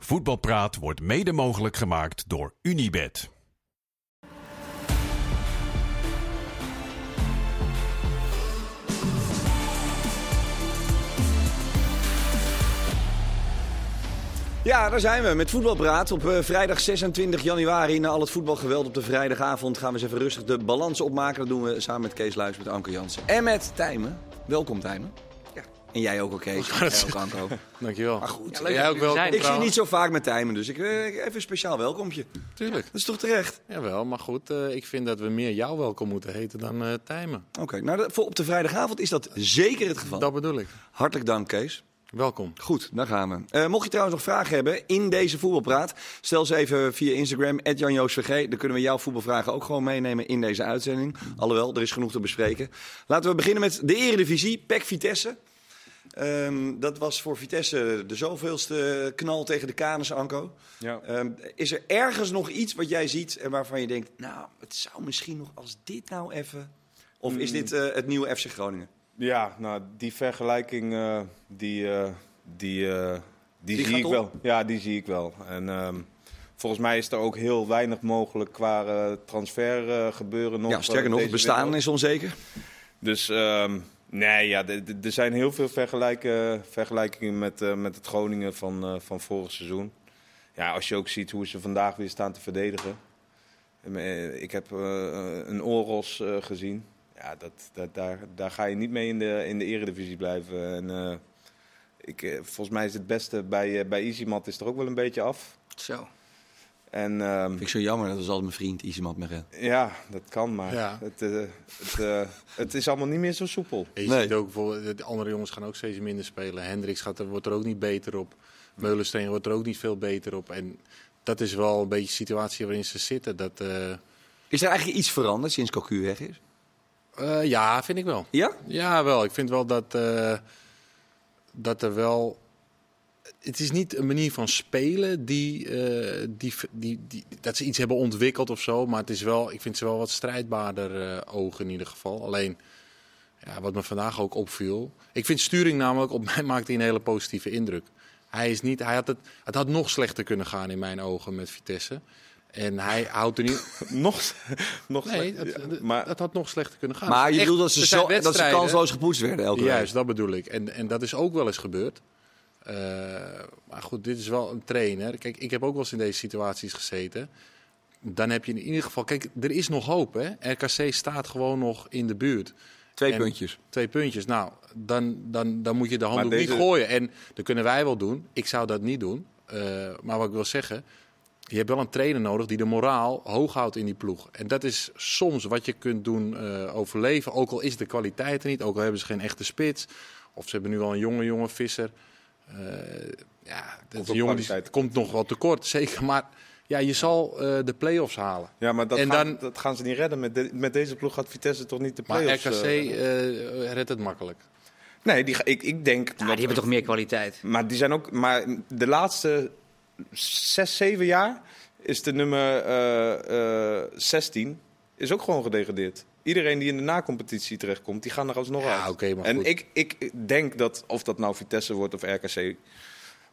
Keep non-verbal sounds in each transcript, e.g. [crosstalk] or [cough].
Voetbalpraat wordt mede mogelijk gemaakt door Unibed. Ja, daar zijn we met Voetbalpraat. Op eh, vrijdag 26 januari, na al het voetbalgeweld op de vrijdagavond, gaan we eens even rustig de balans opmaken. Dat doen we samen met Kees Luijs, met Anke Jansen en met Tijmen. Welkom Tijmen. En jij ook al, Kees. En jij ook, Anko. Dankjewel. Maar goed, leuk Jij ook wel. ik zie niet zo vaak met Tijmen, dus ik, eh, even een speciaal welkomtje. Tuurlijk. Dat is toch terecht? Jawel, maar goed, eh, ik vind dat we meer jou welkom moeten heten dan eh Tijmen. Oké, nou voor op de vrijdagavond is dat zeker het geval. Dat bedoel ik. Hartelijk dank, Kees. Welkom. Goed, daar gaan we. Eh, mocht je trouwens nog vragen hebben in deze voetbalpraat, stel ze even via Instagram, @janjoosvg. Dan kunnen we jouw voetbalvragen ook gewoon meenemen in deze uitzending. Alhoewel, er is genoeg te bespreken. Laten we beginnen met de Eredivisie, PEC Vitesse. Ehm, dat was voor Vitesse de zoveelste knal tegen de Canis, Anko. Ja. Ehm, is er ergens nog iets wat jij ziet en waarvan je denkt, nou, het zou misschien nog als dit nou even... Of is dit eh, het nieuwe FC Groningen? Ja, nou, die vergelijking, eh, die, eh, die, die, Die zie ik op? wel. Ja, die zie ik wel. En ehm, volgens mij is er ook heel weinig mogelijk qua transfer gebeuren nog. ja, sterker nog, het bestaan is onzeker. Dus nee, ja, er zijn heel veel vergelijkingen met, eh, met het Groningen van, eh, van vorig seizoen. Ja, als je ook ziet hoe ze vandaag weer staan te verdedigen. Eh, Ik heb een Oros gezien. Ja, dat, dat, daar, daar ga je niet mee in de, in de eredivisie blijven. En, ik, volgens mij is het beste bij, bij Easymat is er ook wel een beetje af. Zo. En ehm, Vind ik zo jammer, dat was altijd mijn vriend Isemat Meret. ja, dat kan, maar Ja. het, eh, het, eh, het is allemaal niet meer zo soepel. En je Nee. ziet ook bijvoorbeeld, de andere jongens gaan ook steeds minder spelen. Hendricks gaat er, wordt er ook niet beter op. Meulensteen wordt er ook niet veel beter op. En dat is wel een beetje de situatie waarin ze zitten. Dat, eh, Is er eigenlijk iets veranderd sinds Cocu weg is? eh, ja, vind ik wel. Ja? Ja, wel. Ik vind wel dat, eh, dat er wel. Het is niet een manier van spelen die, eh, die, die, die, dat ze iets hebben ontwikkeld of zo. Maar het is wel, ik vind ze wel wat strijdbaarder eh, ogen in ieder geval. Alleen, ja, wat me vandaag ook opviel. Ik vind Sturing namelijk, op [laughs] mij maakt hij een hele positieve indruk. Hij is niet, hij had het, het had nog slechter kunnen gaan in mijn ogen met Vitesse. En hij houdt er niet. [laughs] Nog, nog Nee, het, maar het had nog slechter kunnen gaan. Maar je bedoelt dat ze, zo, dat ze kansloos gepoetst werden elke week? Juist, dat bedoel ik. En, en dat is ook wel eens gebeurd. Eh, maar goed, dit is wel een trainer. Kijk, ik heb ook wel eens in deze situaties gezeten. Dan heb je in ieder geval... Kijk, er is nog hoop, hè. RKC staat gewoon nog in de buurt. Twee En- puntjes. Twee puntjes. Nou, dan, dan, dan moet je de handdoek deze- niet gooien. En dat kunnen wij wel doen. Ik zou dat niet doen. Eh, maar wat ik wil zeggen... Je hebt wel een trainer nodig die de moraal hoog houdt in die ploeg. En dat is soms wat je kunt doen eh, overleven. Ook al is de kwaliteit er niet. Ook al hebben ze geen echte spits. Of ze hebben nu al een jonge, jonge visser. Eh, ja, dat jongen die komt nog wel tekort. [laughs] Zeker. Maar ja, je zal eh, de play-offs halen. Ja, maar dat, En gaan, dan- dat gaan ze niet redden. Met, de- met deze ploeg gaat Vitesse toch niet de Maar play-offs... RKC eh, eh, redt het makkelijk. nee, die, ik, ik denk... Dat- die hebben toch meer kwaliteit. Maar die zijn ook... Maar de laatste zes, zeven jaar is de nummer eh, eh, 16 is ook gewoon gedegradeerd. Iedereen die in de nacompetitie terechtkomt, die gaan er alsnog Ja, uit. maar en goed. ik, ik denk dat, of dat nou Vitesse wordt of RKC...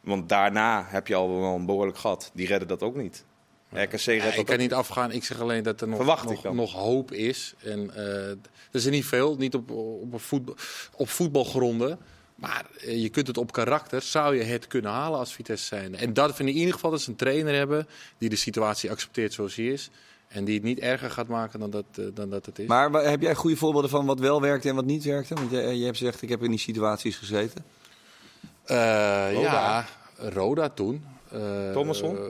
Want daarna heb je al wel een behoorlijk gat. Die redden dat ook niet. RKC Ja, dat ik kan niet afgaan. Ik zeg alleen dat er nog, nog, hoop is. En, eh, er is er niet veel, niet op, op, voetbal, op voetbalgronden. Maar eh, je kunt het op karakter, zou je het kunnen halen als Vitesse zijn. En dat vind ik in ieder geval dat ze een trainer hebben die de situatie accepteert zoals die is. En die het niet erger gaat maken dan dat, eh, dan dat het is. Maar heb jij goede voorbeelden van wat wel werkte en wat niet werkte? Want je, je hebt gezegd, ik heb in die situaties gezeten. Eh, Roda. ja, Roda toen. Eh, Thomasson? eh,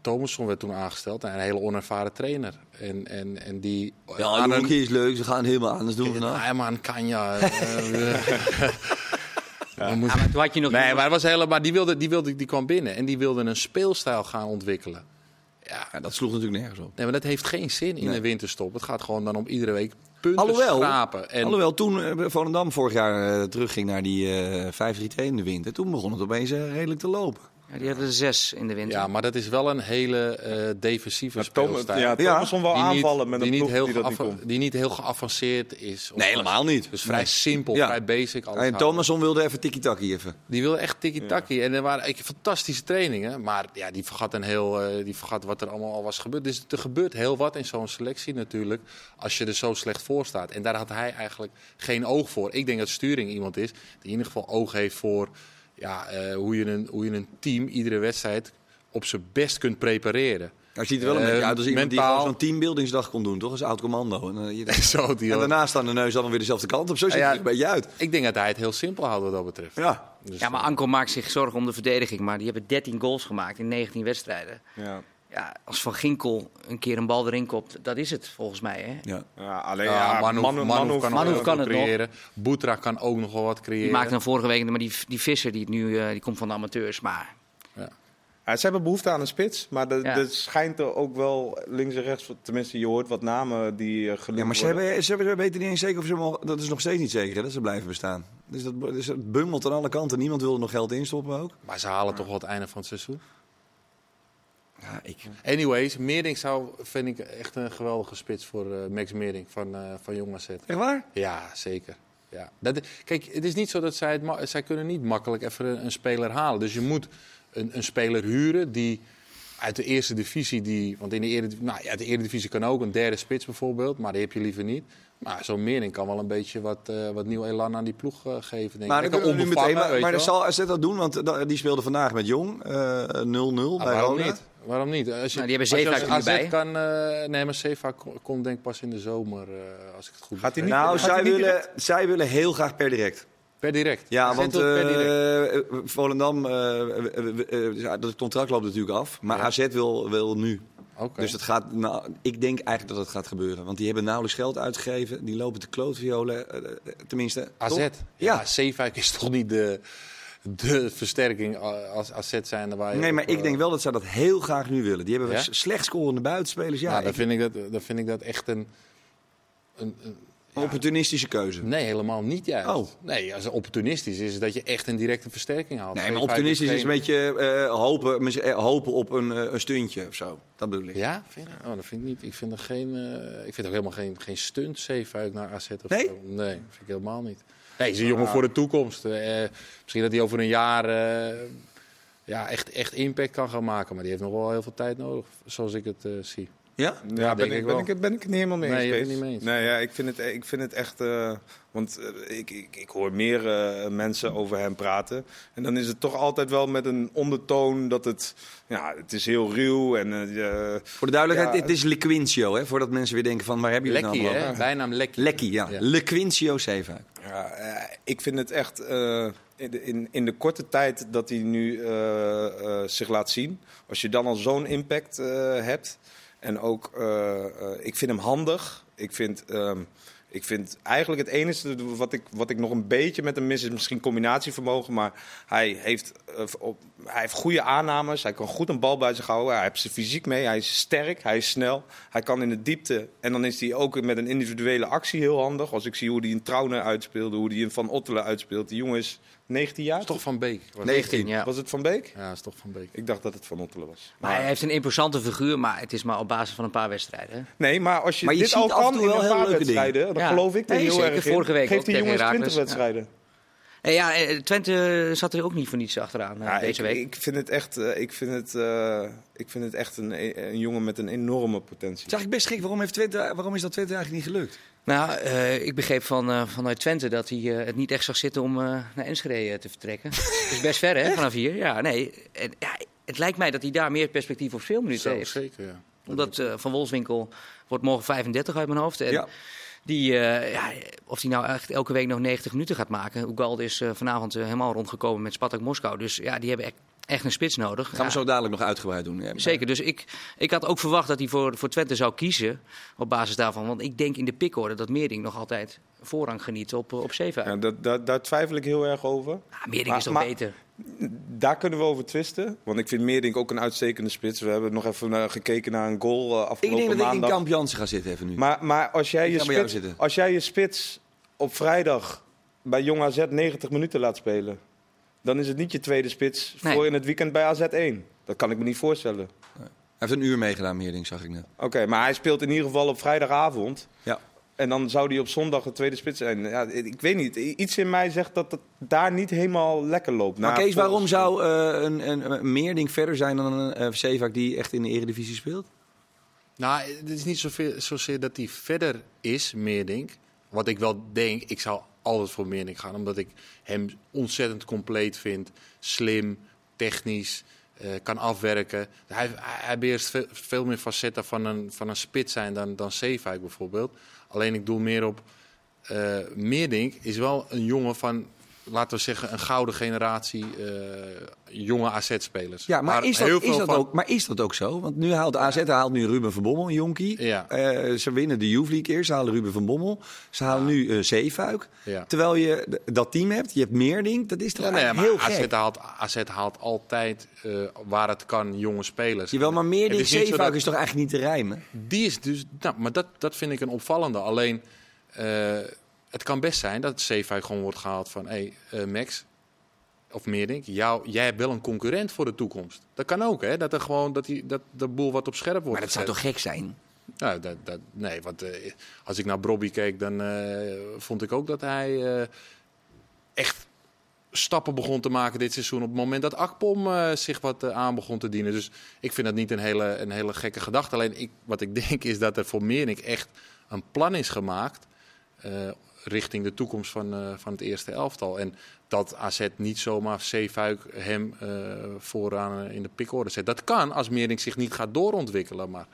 Thomasson werd toen aangesteld. Een hele onervaren trainer. En, en, en die... Ja, een- is leuk, ze gaan helemaal anders doen vandaag. Ja, man, kan [laughs] [laughs] ja. eh, Ja, maar toen had je nog Nee, maar, was helemaal, die, wilde, die, wilde, die kwam binnen en die wilde een speelstijl gaan ontwikkelen. Ja, Ja, dat sloeg natuurlijk nergens op. nee, maar dat heeft geen zin in Nee. de winterstop. Het gaat gewoon dan om iedere week punten Alhoewel- schrapen. En, Alhoewel, toen eh, Volendam vorig jaar eh, terugging naar die eh 5-3-2 in de winter, toen begon het opeens redelijk te lopen. Ja, die hadden er zes in de winter. Ja, maar dat is wel een hele eh, defensieve speelstijl. ja, Ja. Thomas wel die niet- aanvallen met een ploeg heel die dat niet. Die niet heel geavanceerd is. Of Nee, helemaal niet. Dus vrij simpel, Ja. vrij basic. alles En. Thomason wilde even tiki-taki even. Die wilde echt tiki-taki. En er waren echt fantastische trainingen. Maar ja, die vergat, een heel, eh, die vergat wat er allemaal al was gebeurd. Dus er gebeurt heel wat in zo'n selectie natuurlijk. Als je er zo slecht voor staat. En daar had hij eigenlijk geen oog voor. Ik denk dat Sturing iemand is die in ieder geval oog heeft voor ja, eh, hoe, je een, hoe je een team iedere wedstrijd op zijn best kunt prepareren. Hij ziet er wel een Eh, beetje uit als iemand die mentaal- gewoon zo'n teambuildingsdag kon doen, toch? Als oud commando. En, eh, je denkt- [laughs] Zo, die en daarna staan de neus dan weer dezelfde kant op. Zo ziet Ja, het er een beetje uit. Ik denk dat hij het heel simpel houdt wat dat betreft. Ja. Dus, Ja, maar Anko maakt zich zorgen om de verdediging. Maar die hebben 13 goals gemaakt in 19 wedstrijden. Ja. Ja, als Van Ginkel een keer een bal erin kopt, dat is het volgens mij. Hè? Ja. Ja, alleen Ja, ja, Manu, Manu- Manu Manu- kan, kan het nog. creëren. Boetra kan ook nog wel wat creëren. Die maakte dan vorige week, maar die, die Visser die, het nu, eh, die komt van de amateurs. Maar Ja, ze hebben behoefte aan een spits, maar er Ja. er schijnt er ook wel links en rechts, tenminste je hoort wat namen die eh genoemd Ja, maar ze, worden. hebben, ze hebben- weten niet eens zeker of ze mogen, dat is nog steeds niet zeker hè, dat ze blijven bestaan. Dus dat, dus het bungelt aan alle kanten. Niemand wil er nog geld in stoppen ook. Maar ze halen toch wel het einde van het seizoen. Ja, ik, Anyways, Meerding zou, vind ik echt een geweldige spits voor eh, Max Meerding van, eh van Jong AZ. echt waar? Ja, zeker. Ja. Dat, kijk, het is niet zo dat zij het zij kunnen niet makkelijk even een, een speler halen. Dus je moet een, een speler huren die uit de eerste divisie, die, want in de eredivisie, nou ja, de eredivisie kan ook een derde spits bijvoorbeeld, maar die heb je liever niet. Maar zo'n Meerding kan wel een beetje wat, eh, wat nieuw elan aan die ploeg geven. Denk Maar, ik. nu meteen, maar, zal AZ dat doen, want die speelde vandaag met Jong. eh, 0-0 Ah, bij Roda. Waarom niet? Als je, Nou, die hebben als je Zeefuik als er nu AZ bij. kan, eh, nee, maar kon- komt denk ik pas in de zomer, eh, als ik het goed Gaat hij niet- Nou, Gaat zij hij niet willen, zij willen heel graag per direct. Per direct. Ja, want direct. eh, eh, Volendam, dat contract loopt natuurlijk af. Maar Ja. AZ wil, wil nu. Oké. Dus het gaat, nou, ik denk eigenlijk dat het gaat gebeuren. Want die hebben nauwelijks geld uitgegeven. Die lopen te klootviolen. tenminste. AZ. toch? Ja, Ja. Is toch niet de, de versterking als AZ zijn waar je Nee, maar op, ik eh, denk wel dat ze dat heel graag nu willen. Die hebben Ja? slecht scorende buitenspelers. Ja, nou, dan, ik- vind ik dat, dan vind ik dat echt een... een, een opportunistische keuze. nee, helemaal niet juist. Oh. Nee, als opportunistisch is, dat je echt een directe versterking haalt. Nee, maar opportunistisch is een beetje eh, hopen, eh, hopen op een, een stuntje of zo. Dat bedoel ik. Ja, vind? Oh, dat vind ik niet. Ik vind er geen. ik vind ook helemaal geen, geen stunt Zeefuik naar AZ of Nee? zo. Nee, vind ik helemaal niet. Nee, is een jongen voor de toekomst. Eh, misschien dat hij over een jaar eh, ja, echt, echt impact kan gaan maken. Maar die heeft nog wel heel veel tijd nodig, zoals ik het eh, zie. Ja? Ja, ben, ik, ben, ik, het- ben ik het niet helemaal mee Nee, eens. je bent Kees. het niet mee eens. Nee, ja, ik, vind het, ik vind het echt... eh, want eh, ik, ik, ik hoor meer eh, mensen over hem praten. En dan is het toch altijd wel met een ondertoon dat het... Ja, het is heel ruw en... Voor de duidelijkheid, Ja, het is Lequincio, hè, voordat mensen weer denken van waar heb je het nou over? Bijnaam Lekkie. Lekkie, ja. Ja. Lequincio Zeefuik. Ja, eh, ik vind het echt eh, in, de, in, in de korte tijd dat hij nu eh, eh, zich laat zien. Als je dan al zo'n impact eh, hebt. En ook, eh, eh, ik vind hem handig. Ik vind, ehm, ik vind eigenlijk het enige wat ik, wat ik nog een beetje met hem mis is misschien combinatievermogen. Maar hij heeft, eh, op, hij heeft goede aannames. Hij kan goed een bal bij zich houden. Hij heeft zijn fysiek mee. Hij is sterk. Hij is snel. Hij kan in de diepte. En dan is hij ook met een individuele actie heel handig. Als ik zie hoe hij een Trauner uitspeelde. Hoe hij een Van Ottelen uitspeelt. Die jongen is 19 jaar. Is toch Van Beek? Was 19, ja. Was het Van Beek? Ja, dat is toch Van Beek. Ik dacht dat het Van Ottelen was. Maar hij heeft een imposante figuur, maar het is maar op basis van een paar wedstrijden. hè. Nee, maar als je, Maar je dit ziet al kan in een paar wedstrijden, Ja. geloof ik er Nee, heel zeker. erg in. Vorige week Geeft die tegen jongens 20 Heracles. wedstrijden. En ja, eh, Twente zat er ook niet voor niets achteraan eh, Ja, deze ik, week. ik vind het echt, eh, ik vind het, eh, ik vind het echt een, een jongen met een enorme potentie. Het is eigenlijk best gek. Waarom, heeft Twente, waarom is dat Twente eigenlijk niet gelukt? Nou, eh, ik begreep van, eh, vanuit Twente dat hij eh, het niet echt zag zitten om eh, naar Enschede eh, te vertrekken. [laughs] Dat is best ver, hè, vanaf hier. Ja, nee. En, ja, het lijkt mij dat hij daar meer perspectief op speelminuten Zo, heeft. zeker, ja. Omdat eh, Van Wolfswinkel wordt morgen 35 uit mijn hoofd. En Ja. Die, eh, ja, of hij nou echt elke week nog 90 minuten gaat maken. Ugalde is eh, vanavond eh, helemaal rondgekomen met Spartak Moskou. Dus ja, die hebben echt, echt een spits nodig. Gaan we zo dadelijk nog uitgebreid doen. Ja. Zeker, dus ik, ik had ook verwacht dat hij voor, voor Twente zou kiezen op basis daarvan. Want ik denk in de pikorde dat Meerding nog altijd voorrang geniet op, eh, op Zeefuik. Ja, dat, dat, daar twijfel ik heel erg over. Ah, Meerding Maar- is toch maar- beter? Daar kunnen we over twisten. Want ik vind Meerdink ook een uitstekende spits. We hebben nog even eh, gekeken naar een goal eh, Ik afgelopen denk dat ik in maandag. Kamp Jansen ga zitten even nu. Maar, maar als, jij Ik je spits, als jij je spits op vrijdag bij Jong AZ 90 minuten laat spelen. dan is het niet je tweede spits Nee. voor in het weekend bij AZ1. Dat kan ik me niet voorstellen. Hij heeft een uur meegedaan, meer ding zag ik net. Oké, maar hij speelt in ieder geval op vrijdagavond. Ja. En dan zou hij op zondag de tweede spits zijn. Ja, ik weet niet. Iets in mij zegt dat het daar niet helemaal lekker loopt. Maar Kees, waarom volgens- zou eh, een, een, een Meerding verder zijn dan een uh, die echt in de Eredivisie speelt? Nou, het is niet zoveel, zozeer dat hij verder is, Meerdink. Wat ik wel denk, ik zou altijd voor Meerdink gaan. Omdat ik hem ontzettend compleet vind. Slim, technisch, eh, kan afwerken. Hij, hij beheerst veel, veel meer facetten van een, van een spits zijn dan, dan Zeefuik bijvoorbeeld. Alleen ik doe meer op... eh Meerdink is wel een jongen van, laten we zeggen, een gouden generatie eh, jonge AZ-spelers. Ja, maar, is, dat, is dat van- ook, maar is dat ook zo? Want nu haalt AZ haalt nu Ruben van Bommel, een jonkie. Ja. Eh, ze winnen de Youth League eerst, ze halen Ruben van Bommel. Ze halen nu eh Zeefuik. Ja. Terwijl je dat team hebt, je hebt Meerding. Dat is toch nee, maar heel AZ gek? haalt, AZ haalt altijd waar het kan jonge spelers. Jawel, maar Meerding, is Zeefuik dat- is toch eigenlijk niet te rijmen? Die is dus, nou, maar dat, dat vind ik een opvallende. Alleen, het kan best zijn dat Zeefuik gewoon wordt gehaald van, hé hey, eh, Max, of Meerdink, jou, jij hebt wel een concurrent voor de toekomst. Dat kan ook, hè? Dat er gewoon dat die, dat de boel wat op scherp wordt. Maar dat zou toch gek zijn? Nou, dat, dat, nee, want eh, als ik naar Brobby keek, dan eh, vond ik ook dat hij echt stappen begon te maken dit seizoen. Op het moment dat Akpom zich wat aan begon te dienen. Dus ik vind dat niet een hele, een hele gekke gedachte. Alleen ik, wat ik [laughs] denk is dat er voor Meerink echt een plan is gemaakt. Richting de toekomst van, eh, van het eerste elftal. En dat AZ niet zomaar Zeefuik hem eh, vooraan eh, in de pikorde zet. Dat kan als Meerink zich niet gaat doorontwikkelen. Maar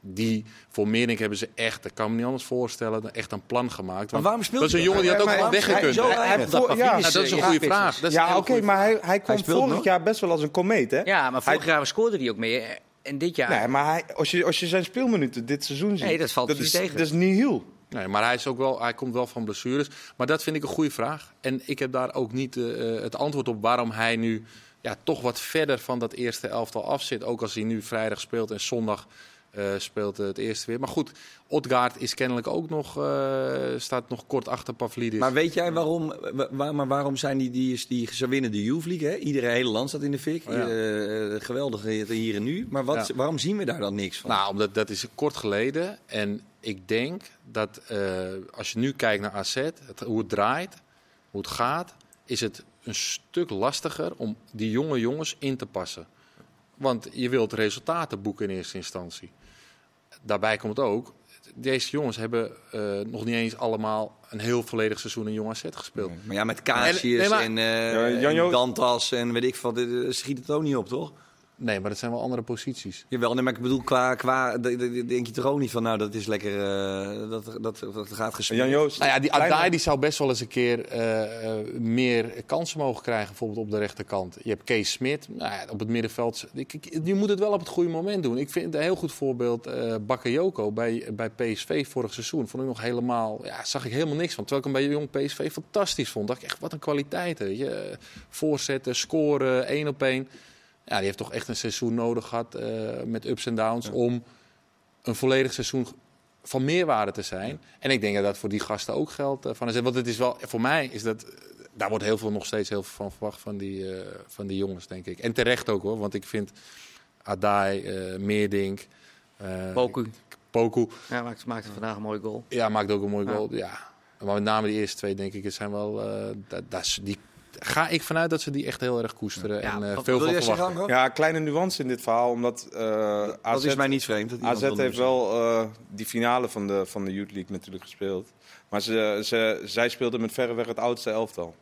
die, voor Meerink hebben ze echt, dat kan me niet anders voorstellen, echt een plan gemaakt. Maar Want waarom speelt dat is een hij jongen die had ook weggekund. Ja, dat is een goede vraag. Dat is een Ja, oké, maar hij, hij kwam vorig nog? jaar best wel als een komeet, hè? Ja, maar vorig Hij- jaar scoorde hij ook meer. En dit jaar... Nee, maar hij, als, je, als je zijn speelminuten dit seizoen ziet... Nee, dat valt is, tegen. Dat is niet heel. Nee, maar hij, is ook wel, hij komt wel van blessures. Maar dat vind ik een goede vraag. En ik heb daar ook niet eh, eh, het antwoord op waarom hij nu ja, toch wat verder van dat eerste elftal af zit. Ook als hij nu vrijdag speelt en zondag eh, speelt het eerste weer. Maar goed, Odgaard is kennelijk ook nog, eh, staat nog kort achter Pavlidis. Maar weet jij waarom, wa- wa- maar waarom zijn die, die, die, ze winnen de Youth League, hè? Iedere hele land staat in de fik. Oh ja. Eh, geweldig hier en nu. Maar wat, Ja. waarom zien we daar dan niks van? Nou, omdat dat is kort geleden. En ik denk dat als je nu kijkt naar AZ, het, hoe het draait, hoe het gaat, is het een stuk lastiger om die jonge jongens in te passen. Want je wilt resultaten boeken in eerste instantie. Daarbij komt ook, deze jongens hebben eh, nog niet eens allemaal een heel volledig seizoen in Jong AZ gespeeld. Maar ja, met Casius En- nee, maar- en, eh, Ja, en Dantas en weet ik wat, dit, eh, schiet het ook niet op, toch? Nee, maar dat zijn wel andere posities. Jawel, nee, maar ik bedoel, qua, qua denk je toch ook niet van, nou, dat is lekker, eh, dat, dat, dat gaat gespeeld. Jan Joost, Nou ja, die Adai die zou best wel eens een keer eh, eh, meer kansen mogen krijgen, bijvoorbeeld op de rechterkant. Je hebt Kees Smit, nou ja, op het middenveld. Ik, ik- je moet het wel op het goede moment doen. Ik vind een heel goed voorbeeld eh Bakayoko bij, bij PSV vorig seizoen. Vond ik nog helemaal, ja, zag ik helemaal niks van. Terwijl ik hem bij jong PSV fantastisch vond. Dacht ik echt, wat een kwaliteit. Weet je. Voorzetten, scoren, één op één. Ja, die heeft toch echt een seizoen nodig gehad eh, met ups en downs om een volledig seizoen van meerwaarde te zijn. En ik denk dat dat voor die gasten ook geldt. eh, van, want het is wel, voor mij is dat, daar wordt heel veel, nog steeds heel veel van verwacht van die, eh, van die jongens, denk ik. En terecht ook hoor, want ik vind Adai, Meerdink, Poku. Poku, Ja, maakt, maakte vandaag een mooie goal. ja, maakt ook een mooi Ja. goal. Ja. Maar met name die eerste twee, denk ik, het zijn wel, eh, dat, dat die ga ik vanuit dat ze die echt heel erg koesteren Ja, en eh, wat veel Wil van verwachten. Ja, kleine nuance in dit verhaal, omdat eh dat AZ, is mij niet vreemd. Dat iemand AZ heeft wel eh, die finale van de, van de Youth League natuurlijk gespeeld. Maar ze, ze, zij speelden met verreweg het oudste elftal.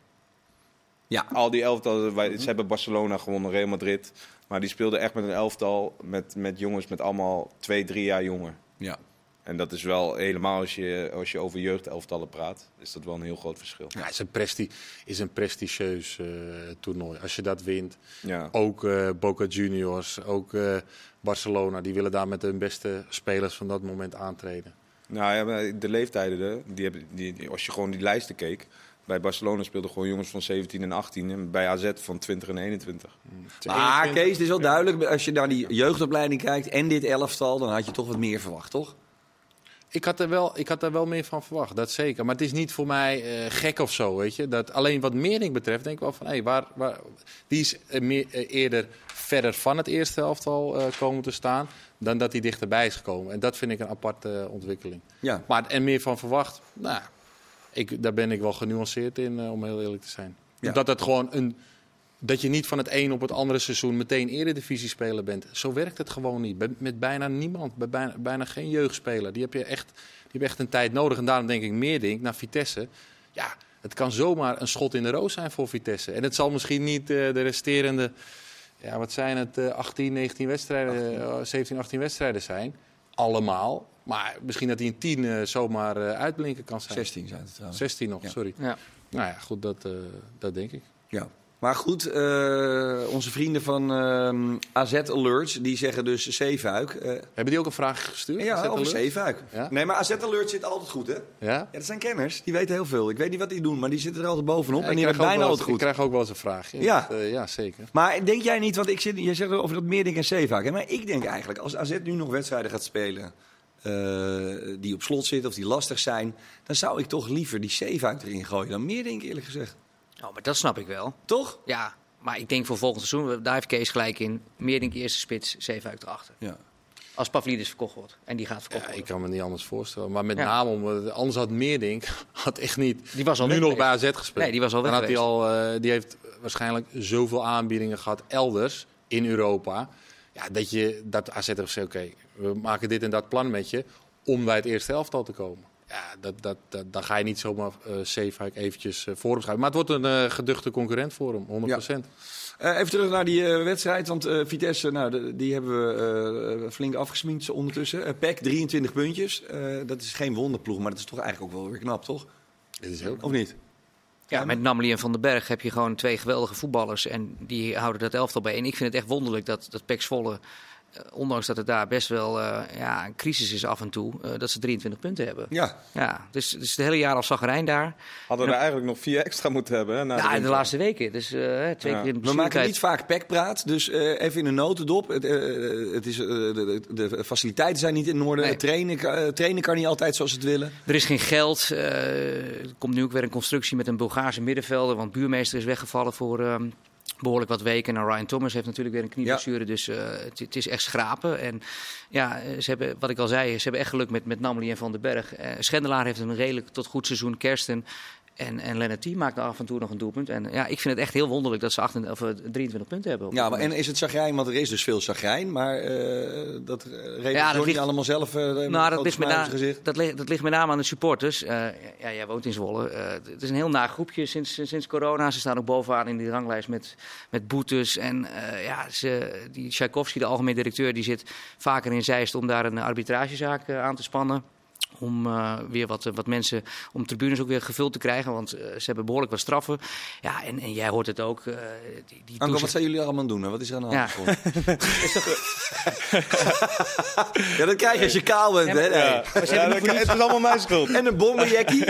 Ja. Al die elftal, wij, ze hebben Barcelona gewonnen, Real Madrid. Maar die speelden echt met een elftal met, met jongens met allemaal twee, drie jaar jonger. Ja. En dat is wel helemaal als je, als je over jeugdelftallen praat, is dat wel een heel groot verschil. Ja, het is een, presti is een prestigieus eh, toernooi. Als je dat wint, Ja. ook eh, Boca Juniors, ook eh, Barcelona, die willen daar met hun beste spelers van dat moment aantreden. Nou ja, maar de leeftijden, die hebben, die, die- als je gewoon die lijsten keek. Bij Barcelona speelden gewoon jongens van 17 en 18 en bij AZ van 20 en 21. Maar Kees, het is wel duidelijk, als je naar die jeugdopleiding kijkt en dit elftal, dan had je toch wat meer verwacht, toch? Ik had, er wel, ik had er wel meer van verwacht, dat zeker. Maar het is niet voor mij eh, gek of zo, weet je. Dat, alleen wat Meerdink betreft denk ik wel van... Hey, waar, waar, die is eh, meer, eh, eerder verder van het eerste elftal eh, komen te staan... dan dat hij dichterbij is gekomen. En dat vind ik een aparte ontwikkeling. Ja. Maar er meer van verwacht, nou, ik, daar ben ik wel genuanceerd in, om heel eerlijk te zijn. Ja. Dat het gewoon een... Dat je niet van het een op het andere seizoen meteen eredivisie speler bent. Zo werkt het gewoon niet. Bij- Met bijna niemand. Bij bijna, bijna geen jeugdspeler. Die heb je echt, die hebben echt een tijd nodig. En daarom denk ik meer denk naar Vitesse. Ja, het kan zomaar een schot in de roos zijn voor Vitesse. En het zal misschien niet eh, de resterende, ja, wat zijn het, eh, 18, 19 wedstrijden, eh, 17, 18 wedstrijden zijn. Allemaal. Maar misschien dat hij in 10 eh, zomaar eh, uitblinken kan zijn. 16 zijn het trouwens. 16 nog, Ja. sorry. Ja. Nou ja, goed, dat, eh, dat denk ik. Ja. Maar goed, eh, onze vrienden van ehm, AZ Alerts, die zeggen dus Zeefuik. eh, Hebben die ook een vraag gestuurd? Ja, dat over? Zeefuik. Ja? Nee, maar AZ Alert zit altijd goed, hè? Ja? Ja, dat zijn kenners. Die weten heel veel. Ik weet niet wat die doen, maar die zitten er altijd bovenop. Ja, en die hebben bijna altijd goed. Ik krijg ook wel eens een vraag. Ja. Dat, eh, ja, zeker. Maar denk jij niet, want ik zit, jij zegt over dat Meerdink en Zeefuik. Hè? Maar ik denk eigenlijk, als AZ nu nog wedstrijden gaat spelen eh, die op slot zitten of die lastig zijn, dan zou ik toch liever die Zeefuik erin gooien dan Meerdink, eerlijk gezegd. Oh, maar dat snap ik wel. Toch? Ja, maar ik denk voor volgend seizoen, daar heeft Kees gelijk in. Meerdink eerste spits, Zeefuik erachter. Ja. Als Pavlidis verkocht wordt. En die gaat verkocht Ja, ik kan me niet anders voorstellen. Maar met Ja. name, om, anders had Meerdink [laughs] had echt niet Die was al nu nog bij. AZ gespeeld. Nee, die was al weg Dan had hij, al, eh, die heeft waarschijnlijk zoveel aanbiedingen gehad elders in Europa. Ja, dat, je, dat AZ gezegd, oké, we maken dit en dat plan met je om bij het eerste elftal te komen. Ja, dat, dat, dat, dan ga je niet zomaar eh Zeefuik eventjes eh, voor hem schuiven. Maar het wordt een eh, geduchte concurrent voor hem, 100%. Eh, even terug naar die eh, wedstrijd, want eh, Vitesse, nou, de- die hebben we eh, flink afgesminkt ondertussen. Eh PEC, 23 puntjes. Eh, dat is geen wonderploeg, maar dat is toch eigenlijk ook wel weer knap, toch? Dit is heel Of niet? Ja, met Namely en Van den Berg heb je gewoon twee geweldige voetballers. En die houden dat elftal bij. En ik vind het echt wonderlijk dat, dat Pek Zwolle, ondanks dat het daar best wel eh, ja, een crisis is af en toe, eh, dat ze 23 punten hebben. Ja. Ja, dus, dus het hele jaar al zaggerijn daar. Hadden we er eigenlijk nog vier extra moeten hebben. Hè, na Ja, in de laatste weken. Dus eh, twee Ja. keer in de We maken niet vaak pekpraat, dus eh, even in een notendop. Het, eh, het is, eh, de, de, de faciliteiten zijn niet in orde. Nee. Trainen, eh, trainen kan niet altijd zoals ze het willen. Er is geen geld. eh, er komt nu ook weer een constructie met een Bulgaarse middenvelder. Want buurmeester is weggevallen voor ehm, behoorlijk wat weken. En Ryan Thomas heeft natuurlijk weer een knieblessure. Dus eh, het, het is echt schrapen. En ja, ze hebben, wat ik al zei, ze hebben echt geluk met, met Namely en Van den Berg. Eh, Schendelaar heeft een redelijk tot goed seizoen. Kersten en, en Lennart T maakt af en toe nog een doelpunt. En ja, ik vind het echt heel wonderlijk dat ze 28, of, eh, 23 punten hebben. Ja, maar, en is het chagrijn, want er is dus veel chagrijn. Maar eh, dat uh, Ja, dat Johnny ligt- allemaal zelf eh Nou, dat ligt, met na, dat, ligt, dat ligt met name aan de supporters. Eh, ja, jij woont in Zwolle. Eh, het is een heel naar groepje sinds, sinds corona. Ze staan ook bovenaan in die ranglijst met, met boetes. En eh, ja, ze, die Tchaikovsky, de algemeen directeur, die zit vaker in Zeist om daar een arbitragezaak eh, aan te spannen. Om eh, weer wat, wat mensen, om tribunes ook weer gevuld te krijgen. Want eh, ze hebben behoorlijk wat straffen. Ja, en, en jij hoort het ook. eh, die, die Anko, toezicht- wat zijn jullie allemaal aan doen? hè? Wat is er aan de hand? Ja. ja, dat krijg je als je kaal bent. hè? Nee. Ja, ja, dat- het is allemaal mijn schuld. En een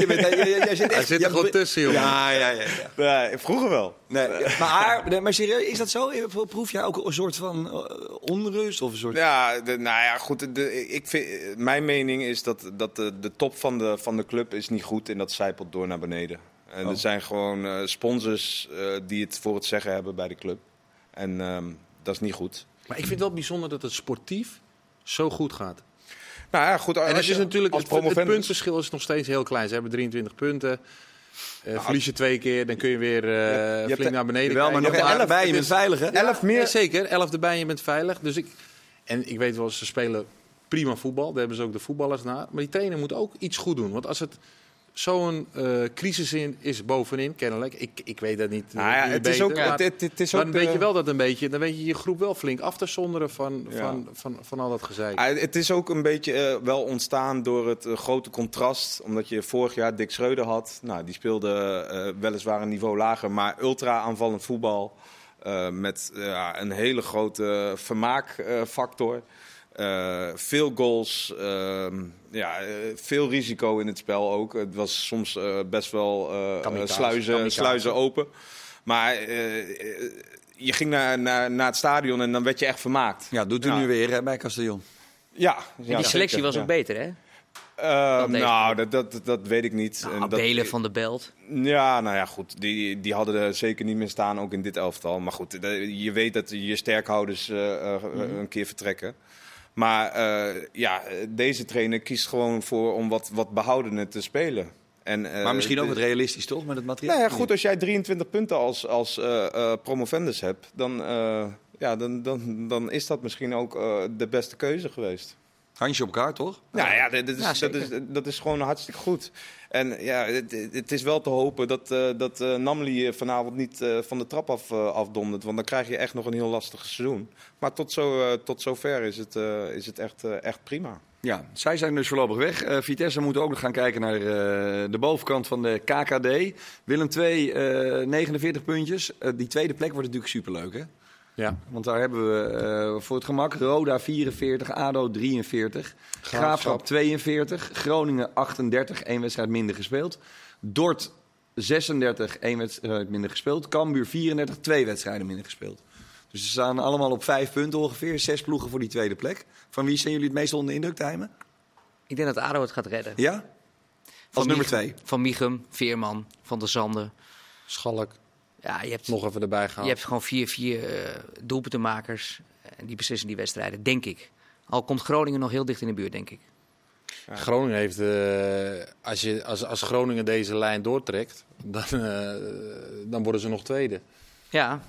bent- jij- jij- jij zit Hij echt- zit er gewoon tussen, jongen. Ja, ja, ja. ja. Ja, vroeger wel. Nee, [laughs] maar, nee, maar serieus, is dat zo? Proef jij ook een soort van eh, onrust? Of een soort... Ja, de, nou ja, goed. De, ik vind, mijn mening is dat, dat de, de top van de, van de club is niet goed en dat zijpelt door naar beneden. En Oh. er zijn gewoon eh, sponsors eh, die het voor het zeggen hebben bij de club. En ehm, dat is niet goed. Maar ik vind het wel bijzonder dat het sportief zo goed gaat. Nou ja, goed. En als het je is natuurlijk als het, het puntverschil is nog steeds heel klein. Ze hebben 23 punten. Eh, verlies je twee keer, dan kun je weer hebt flink naar beneden Wel, maar nog elf- erbij, je bent is- veilig, hè? Elf meer. Ja, zeker, elf erbij, je bent veilig. Dus ik, en ik weet wel, ze spelen prima voetbal. Daar hebben ze ook de voetballers naar. Maar die trainer moet ook iets goed doen. Want als het zo'n eh, crisis in, is bovenin, kennelijk. Ik, ik weet dat niet. Nou eh, ja, doe je het is ook, maar het, is dan ook weet de- je wel dat een beetje, dan weet je je groep wel flink af te zonderen van, Ja. van, van, van al dat gezeik. Ah, het is ook een beetje eh, wel ontstaan door het eh, grote contrast. Omdat je vorig jaar Dick Schreuder had. Nou, die speelde eh, weliswaar een niveau lager, maar ultra aanvallend voetbal. eh, met eh, ja, een hele grote vermaakfactor. Eh, veel goals, ehm, ja, eh, veel risico in het spel ook. Het was soms eh, best wel eh, Kamikaze, sluizen, kamikaze. sluizen open. Maar je ging naar, naar, naar het stadion en dan werd je echt vermaakt. Ja, doet u Ja. nu weer hè, bij Castellon. Ja, En die selectie was ook beter, hè? Eh, deze nou, dat, dat, dat weet ik niet. Nou, En dat- Belen van de Belt. Ja, nou ja, goed. Die, die hadden er zeker niet meer staan, ook in dit elftal. Maar goed, de- je weet dat je sterkhouders Mhm. een keer vertrekken. Maar eh, ja, deze trainer kiest gewoon voor om wat, wat te spelen. En, eh, Maar misschien ook wat realistisch, toch? Met het materiaal. Nou ja, goed, als jij 23 punten als, als eh, eh, promovendus hebt, dan, eh, ja, dan, dan, dan is dat misschien ook eh, de beste keuze geweest. Handje op elkaar, toch? Nou ja, dat, is, Ja, dat, is, dat is gewoon hartstikke goed. En ja, het, het is wel te hopen dat, eh dat eh, Namely vanavond niet eh, van de trap af eh, afdondert. Want dan krijg je echt nog een heel lastig seizoen. Maar tot, zo, eh, tot zover is het, eh, is het echt, eh, echt prima. Ja, zij zijn dus voorlopig weg. Eh, Vitesse moet ook nog gaan kijken naar eh, de bovenkant van de KKD. Willem 2, 49 puntjes. Eh, die tweede plek wordt natuurlijk superleuk, hè? Ja. Want daar hebben we eh, voor het gemak Roda 44, ADO 43, Graafschap 42, Groningen 38, één wedstrijd minder gespeeld. Dort 36, één wedstrijd minder gespeeld. Cambuur 34, twee wedstrijden minder gespeeld. Dus ze staan allemaal op vijf punten ongeveer. Zes ploegen voor die tweede plek. Van wie zijn jullie het meest onder de indruk, Tijmen? Ik denk dat ADO het gaat redden. Ja? Als Van nummer twee. Van Michum, Veerman, Van der Zanden. Schalk Ja, je hebt, nog even erbij je gehaald. hebt gewoon vier, vier eh, doelpuntenmakers. En die beslissen die wedstrijden, denk ik. Al komt Groningen nog heel dicht in de buurt, denk ik. Groningen heeft, eh, als, je, als, als Groningen deze lijn doortrekt, dan, eh, dan worden ze nog tweede. Ja,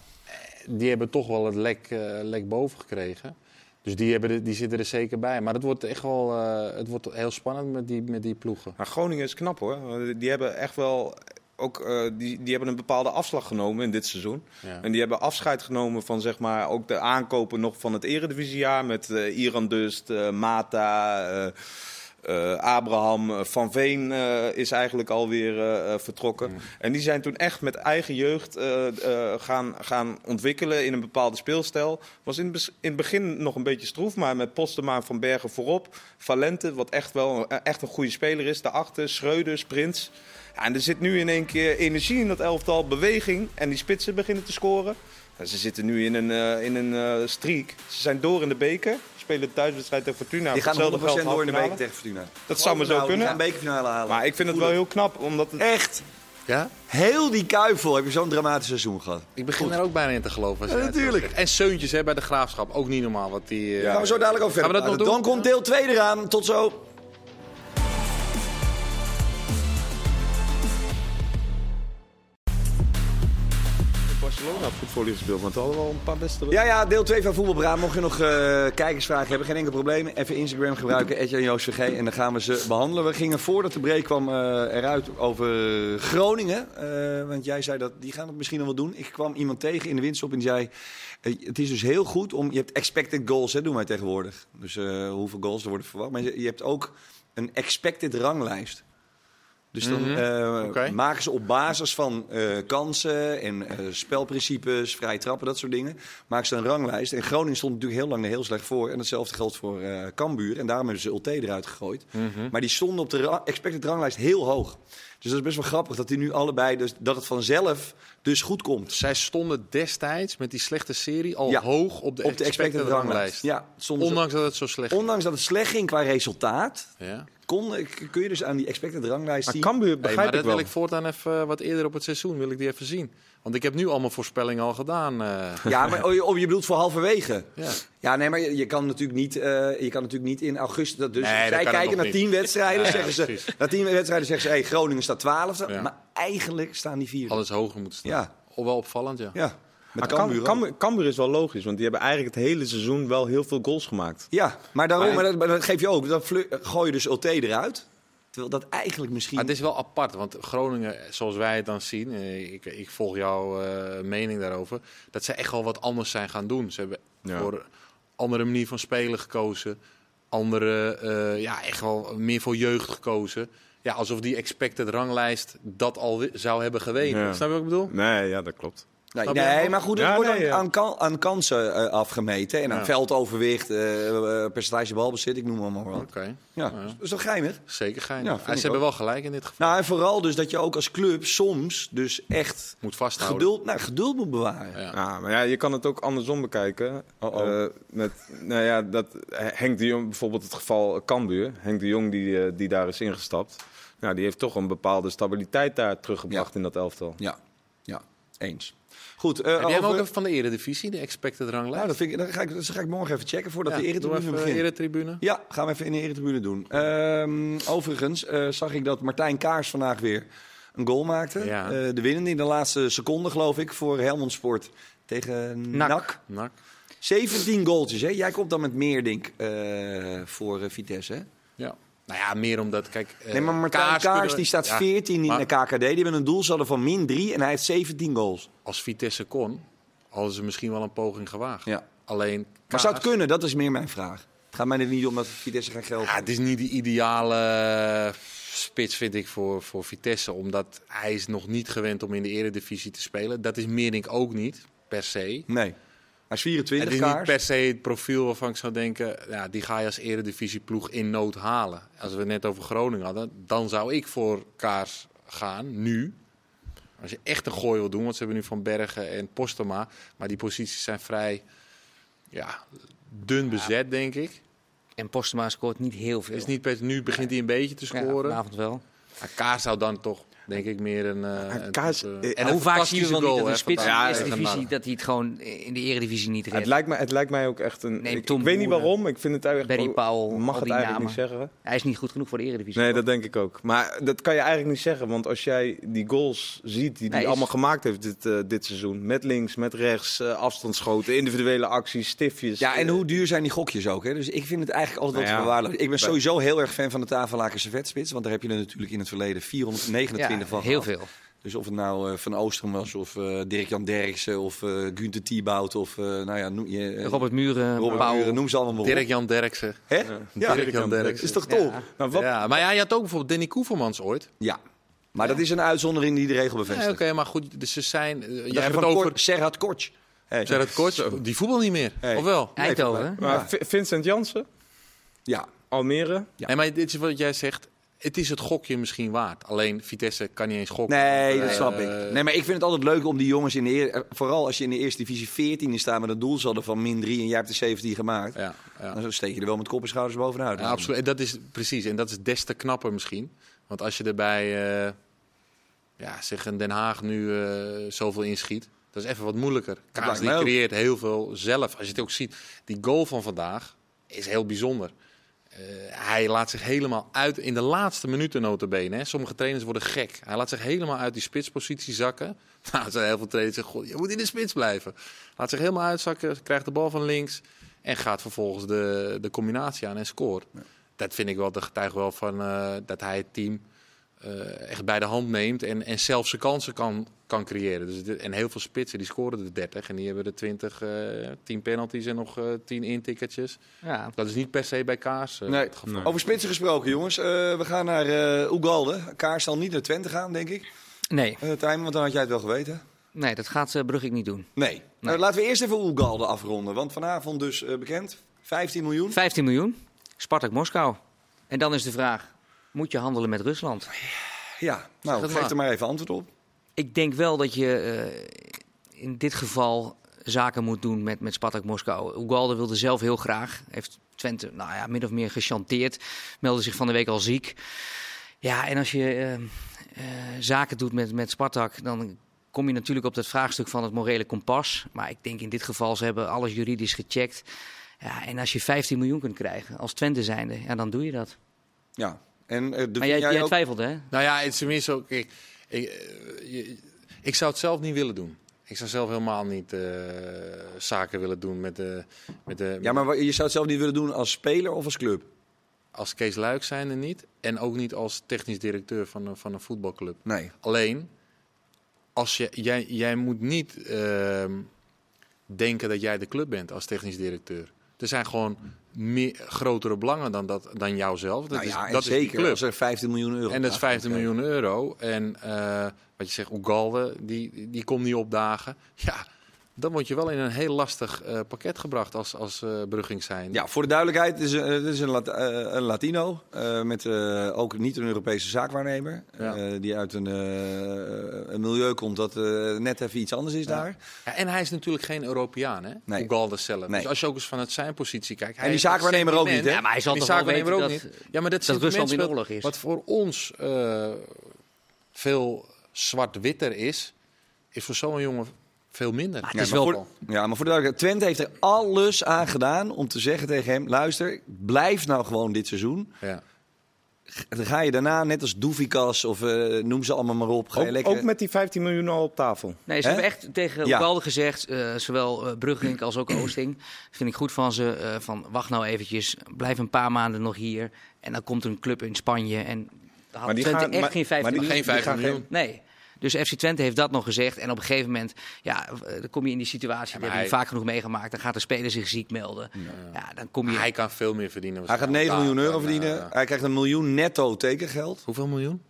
Die hebben toch wel het lek, eh, lek boven gekregen. Dus die, hebben de- die zitten er zeker bij. Maar het wordt echt wel eh, het wordt heel spannend met die, met die ploegen. Maar Groningen is knap hoor. Die hebben echt wel ook, eh, die, die hebben een bepaalde afslag genomen in dit seizoen. Ja. En die hebben afscheid genomen van zeg maar ook de aankopen nog van het eredivisiejaar. Met eh, Iran Dust, eh, Mata, Abraham, Van Veen is eigenlijk alweer vertrokken. En die zijn toen echt met eigen jeugd gaan, gaan ontwikkelen in een bepaalde speelstijl. Was in in het begin nog een beetje stroef, maar met Postema en Van Bergen voorop. Valente, wat echt wel echt een goede speler is, daarachter. Schreuder, Sprins. Ja, en er zit nu in één keer energie in dat elftal, beweging. En die spitsen beginnen te scoren. Ze zitten nu in een, eh, in een eh, streak. Ze zijn door in de beker. Spelen de thuiswedstrijd tegen Fortuna. Die gaan Voor hetzelfde 100% geld door in de beker tegen Fortuna. Dat zou maar zo Nou, kunnen. Die gaan bekerfinale halen. Maar ik vind het wel heel knap, omdat het... Echt, Ja? heel die kuifel heb je zo'n dramatisch seizoen gehad. Ik begin er ook bijna in te geloven. Ja, natuurlijk. En Seuntjes hè, bij de Graafschap. Ook niet normaal wat die... eh, Ja. Gaan we zo dadelijk over Gaan verder we dat nog praten. doen? Dan komt deel 2 eraan. Tot zo. Barcelona voetbal gespeeld, want we hadden wel een paar beste... Ja, ja, deel 2 van Voetbalpraat. Mocht je nog eh, kijkersvragen hebben, geen enkel probleem. Even Instagram gebruiken, [laughs] Etje en Joost VG. En dan gaan we ze behandelen. We gingen voordat de break kwam eh, eruit over Groningen. Eh, want jij zei dat die gaan het misschien nog wel doen. Ik kwam iemand tegen in de winststop en die zei... het is dus heel goed om... Je hebt expected goals, hè, doen wij tegenwoordig. Dus hoeveel goals er worden verwacht. Maar je hebt ook een expected ranglijst. Dus dan Mhm. eh, maken ze op basis van eh, kansen en eh, spelprincipes, vrije trappen, dat soort dingen, maken ze een ranglijst. En Groningen stond natuurlijk heel lang er heel slecht voor. En hetzelfde geldt voor Cambuur. En daarom hebben ze Ulte eruit gegooid. Mhm. Maar die stonden op de ra- expected ranglijst heel hoog. Dus dat is best wel grappig dat die nu allebei, dus, dat het vanzelf dus goed komt. Zij stonden destijds met die slechte serie al Ja, hoog op de, op de expected ranglijst. Ja, Ondanks dat het zo slecht ging. ondanks dat het slecht ging qua resultaat, Ja. kon, kun je dus aan die expected ranglijst Maar zien. Cambuur Hey, begrijp maar ik dat wel. wil ik voortaan even eh, wat eerder op het seizoen wil ik die even zien. Want ik heb nu allemaal voorspellingen al gedaan. eh. Ja, maar oh, je, oh, je bedoelt voor halverwege. ja. Ja, nee, maar je, je kan natuurlijk niet, eh, je kan natuurlijk niet in augustus. Dat dus, Nee, dat zij kijken naar tien wedstrijden, Ja, zeggen ze. Na tien wedstrijden zeggen ze, hey, Groningen staat twaalfde. Ja. Maar eigenlijk staan die vier. Alles hoger moeten staan. Ja. Al wel opvallend, ja. Ja, met Maar Cambuur. Cambuur, is wel logisch, want die hebben eigenlijk het hele seizoen wel heel veel goals gemaakt. Ja, maar daarom, Maar- maar dat, maar dat geef je ook. Dan gooi je dus Ulte eruit. Terwijl dat eigenlijk misschien... Maar het is wel apart, want Groningen, zoals wij het dan zien, eh, ik, ik volg jouw eh, mening daarover, dat ze echt wel wat anders zijn gaan doen. Ze hebben Ja. voor een andere manier van spelen gekozen, andere, eh, ja, echt wel meer voor jeugd gekozen. Ja, alsof die expected ranglijst dat al zou hebben geweten. Ja. Snap je wat ik bedoel? Nee, ja, dat klopt. Nee, nee, maar goed, het Ja, wordt nee, aan, ja. aan, kan- aan kansen eh, afgemeten. En aan Ja. veldoverwicht, eh, eh, percentage balbezit, ik noem maar wat. Oké, Ja, Ja. dat is toch geinig? zeker gein. Ja, Ja, vind ze hebben ook. wel gelijk in dit geval. Nou, en vooral dus dat je ook als club soms dus echt Moet vasthouden. geduld, nou, geduld moet bewaren. Ja. Ja, maar ja, je kan het ook andersom bekijken. Oh-oh. Eh, met, nou ja, dat Henk de Jong, bijvoorbeeld het geval Cambuur. Henk de Jong die, die daar is ingestapt. Nou, die heeft toch een bepaalde stabiliteit daar teruggebracht Ja. in dat elftal. Ja, ja, eens. Goed, eh, Heb jij hem over- ook even van de eredivisie, de expected ranglijst? nou, dat, vind ik, dat, ga ik, dat ga ik morgen even checken voordat de doe eretribune even begint. eretribune. Ja, gaan we even in de eretribune doen. Ehm, overigens eh, zag ik dat Martijn Kaars vandaag weer een goal maakte. Ja. Eh, de winnende in de laatste seconde, geloof ik, voor Helmond Sport tegen NAC. NAC. Nak. 17 goaltjes, hè? Jij komt dan met Meerdink eh voor Vitesse, hè? Ja. Nou ja, meer omdat, kijk... eh, nee, maar Martijn Kaars, die staat ja, 14 in de KKD. Die hebben een doelsaldo van min 3 en hij heeft 17 goals. Als Vitesse kon, hadden ze misschien wel een poging gewaagd. Ja. Alleen, Maar zou het kunnen? Dat is meer mijn vraag. Het gaat mij er niet om dat Vitesse geen geld Ja, het is niet de ideale spits, vind ik, voor, voor Vitesse. Omdat hij is nog niet gewend om in de eredivisie te spelen. Dat is Meerdink ook niet, per se. Nee. Hij is 24 Het is niet per se het profiel waarvan ik zou denken, ja, die ga je als eredivisieploeg in nood halen. Als we het net over Groningen hadden, dan zou ik voor Kaars gaan, nu. Als je echt een gooi wil doen, want ze hebben nu Van Bergen en Postema. Maar die posities zijn vrij ja, dun bezet, denk ik. En Postema scoort niet heel veel. Is niet per, nu begint hij een beetje te Ja, scoren. vanavond wel. Maar Kaars zou dan toch, denk ik, meer een... eh, een type- eh, en hoe vaak zien we fantastische wel niet dat een spits in de divisie... Dat hij het gewoon in de eredivisie niet Het redt? lijkt, mij, het lijkt mij ook echt een. Neem ik, weet niet waarom. Ik vind het eigenlijk. Barry Powell, mag het eigenlijk namen. niet zeggen. Hij is niet goed genoeg voor de eredivisie. Nee, dat denk ik ook. Maar dat kan je eigenlijk niet zeggen. Want als jij die goals ziet die hij Nee, is- allemaal gemaakt heeft dit, eh, dit seizoen. Met links, met rechts, afstandsschoten, individuele acties, stiftjes. Ja, en hoe duur zijn die gokjes ook? Hè? Dus ik vind het eigenlijk altijd wel Nou verwaarlozen. Ik ben sowieso heel erg fan van de Tafellakense vetspits. Want daar heb je er natuurlijk in het verleden 429 ja, van heel gehad. veel. Dus of het nou eh, Van Oostrom was, of eh Dirk-Jan Derksen, of eh Gunther Thibaut, of eh, nou ja, noem, je, Robert Muren, Robert Pauw. Muren, noem ze allemaal maar. Dirk-Jan Derksen. Hè? Ja, Dirk-Jan Derksen. is toch top? Ja. Nou, wat, Ja, maar ja, je had ook bijvoorbeeld Danny Koevermans ooit. Ja. Maar dat is een uitzondering die de regel bevestigt. Oké, maar goed, dus ze zijn... eh, Jij hebt het over... Kort, Serhat Kortsch. Hey. Gerard Korts, die voetbal niet meer, Hey. of wel? Eindhoven. maar Vi- Vincent Jansen, Ja, Almere. Ja. Nee, maar dit is wat jij zegt. Het is het gokje misschien waard. Alleen Vitesse kan niet eens gokken. nee, dat Eh, snap ik. Nee, maar ik vind het altijd leuk om die jongens in de eer, eh, vooral als je in de eerste divisie 14 staat met een doelsaldo van min 3 en jij hebt de 17 gemaakt, Ja, ja. dan steek je er wel met kop en schouders bovenuit. Ja, absoluut. En dat is precies. En dat is des te knapper misschien. Want als je erbij, eh, ja, zeg een Den Haag nu zoveel inschiet, dat is even wat moeilijker. Kaas die creëert heel veel zelf. Als je het ook ziet, die goal van vandaag is heel bijzonder. Eh, hij laat zich helemaal uit in de laatste minuten notabene. Hè. Sommige trainers worden gek. Hij laat zich helemaal uit die spitspositie zakken. [laughs] Nou, er zijn heel veel trainers die zeggen, "God, je moet in de spits blijven. Laat zich helemaal uitzakken, krijgt de bal van links en gaat vervolgens de, de combinatie aan en scoort. Dat vind ik wel de getuige wel van eh, dat hij het team eh, echt bij de hand neemt en, en zelf zijn kansen kan, kan creëren. Dus dit- en heel veel spitsen die scoren de 30 en die hebben de 20, eh 10 penalties en nog eh 10 intikkertjes. Ja. Dat is niet per se bij Kaars eh, Nee. het geval. Over spitsen gesproken, jongens. Eh, we gaan naar eh Oegalde. Kaars zal niet naar Twente gaan, denk ik. Nee, Uh, Tijmen, want dan had jij het wel geweten. nee, dat gaat uh, Brugge niet doen. Nee. Nee. Laten we eerst even Oegalde afronden. Want vanavond dus eh, bekend. 15 miljoen. 15 miljoen, Spartak Moskou. En dan is de vraag, moet je handelen met Rusland? Ja, nou, geef maar. er maar even antwoord op. Ik denk wel dat je eh, in dit geval zaken moet doen met, met Spartak Moskou. Ugalde wilde zelf heel graag. Heeft Twente nou ja, min of meer gechanteerd. Meldde zich van de week al ziek. Ja, en als je eh, eh, zaken doet met, met Spartak, dan kom je natuurlijk op dat vraagstuk van het morele kompas. Maar ik denk in dit geval, ze hebben alles juridisch gecheckt. Ja, en als je 15 miljoen kunt krijgen als Twente zijnde, ja, dan doe je dat. Ja. En, eh, de, Maar jij, jij jij ook- twijfelt, hè? Nou ja, het is tenminste ook. Ik, ik, eh, ik zou het zelf niet willen doen. Ik zou zelf helemaal niet eh, zaken willen doen met de, met de. Ja, maar je zou het zelf niet willen doen als speler of als club? Als Kees Luik zijnde niet. En ook niet als technisch directeur van een, van een voetbalclub. Nee. Alleen, als je, jij, jij moet niet ehm, denken dat jij de club bent als technisch directeur. Er zijn gewoon meer, grotere belangen dan, dat, dan jouzelf. Dat Nou is, ja, dat is die zeker club. als er 15 miljoen euro En dat is op tafel 15 komt miljoen euro. En eh, wat je zegt, Ugalde, die, die komt niet opdagen. [laughs] Ja, dan word je wel in een heel lastig eh, pakket gebracht als, als eh Brugging zijn. Ja, voor de duidelijkheid, het is, een- het is een, Lat- eh, een Latino. eh, met eh, ook niet een Europese zaakwaarnemer. Ja. eh, die uit een, eh, een milieu komt dat eh, net even iets anders is daar. Ja, en hij is natuurlijk geen Europeaan, hè? Nee. Ugalde zelf. Nee. Dus als je ook eens vanuit zijn positie kijkt. hij die zaakwaarnemer ook niet, hè? Ja, maar hij zal Die zaakwaarnemer weten ook dat, niet. Ja, maar dat, dat Rusland in oorlog is. Wat voor ons eh, veel zwart-witter is, is voor zo'n jongen veel minder. Maar Ja, het is maar wel... voor, ja, maar voor de duidelijkheid, Twente heeft er alles aan gedaan om te zeggen tegen hem... luister, blijf nou gewoon dit seizoen. Ja. Dan ga je daarna, net als Doefikas of eh, noem ze allemaal maar op... Ga je Ook, lekker... ook met die 15 miljoen al op tafel. Nee, ze hebben echt tegen Ja. Gezegd, eh, zowel eh Bruggelink als ook Oosting. vind ik goed van ze, eh, van wacht nou eventjes, blijf een paar maanden nog hier. En dan komt een club in Spanje en dan had Maar die Twente gaan- echt maar- geen 15 maar die- miljoen. Geen 15 gaan miljoen. Nee. Dus FC Twente heeft dat nog gezegd. En op een gegeven moment, ja, eh, dan kom je in die situatie, die maar heb je vaak genoeg meegemaakt. Dan gaat de speler zich ziek melden. Ja, dan kom je... Hij kan veel meer verdienen. Hij gaat 9 miljoen euro verdienen. Hij krijgt een miljoen netto tekengeld. hoeveel miljoen?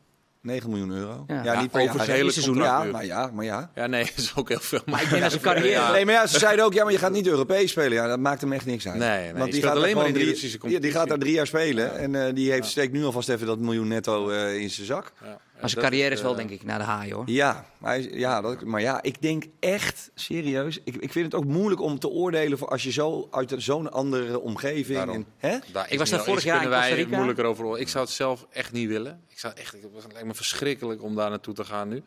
9 miljoen euro. Ja. Ja, Ja, niet per over zijn hele seizoen. Ja, maar ja, maar ja. Ja, nee, [laughs] dat is ook heel veel. Maar ik denk dat zijn carrière... Ja. Nee, maar ja, ze zeiden ook, ja, maar je gaat niet Europees spelen. Ja, dat maakt hem echt niks uit. Nee, Want die gaat alleen maar in de drie- Russische ja, Die competitie. gaat daar drie jaar spelen. En eh, die heeft, steekt nu alvast even dat miljoen netto eh, in zijn zak. Ja. Maar zijn carrière is wel, eh, denk ik, naar de haai, hoor. Ja, maar, ja, dat, maar ja, ik denk echt, serieus, ik, ik vind het ook moeilijk om te oordelen voor als je zo uit een- zo'n andere omgeving... Daarom. En, hè? Daar Ik was daar vorig jaar in kunnen wij Costa Rica. moeilijker over. Ik zou het zelf echt niet willen. Ik zou echt, het lijkt me verschrikkelijk om daar naartoe te gaan nu.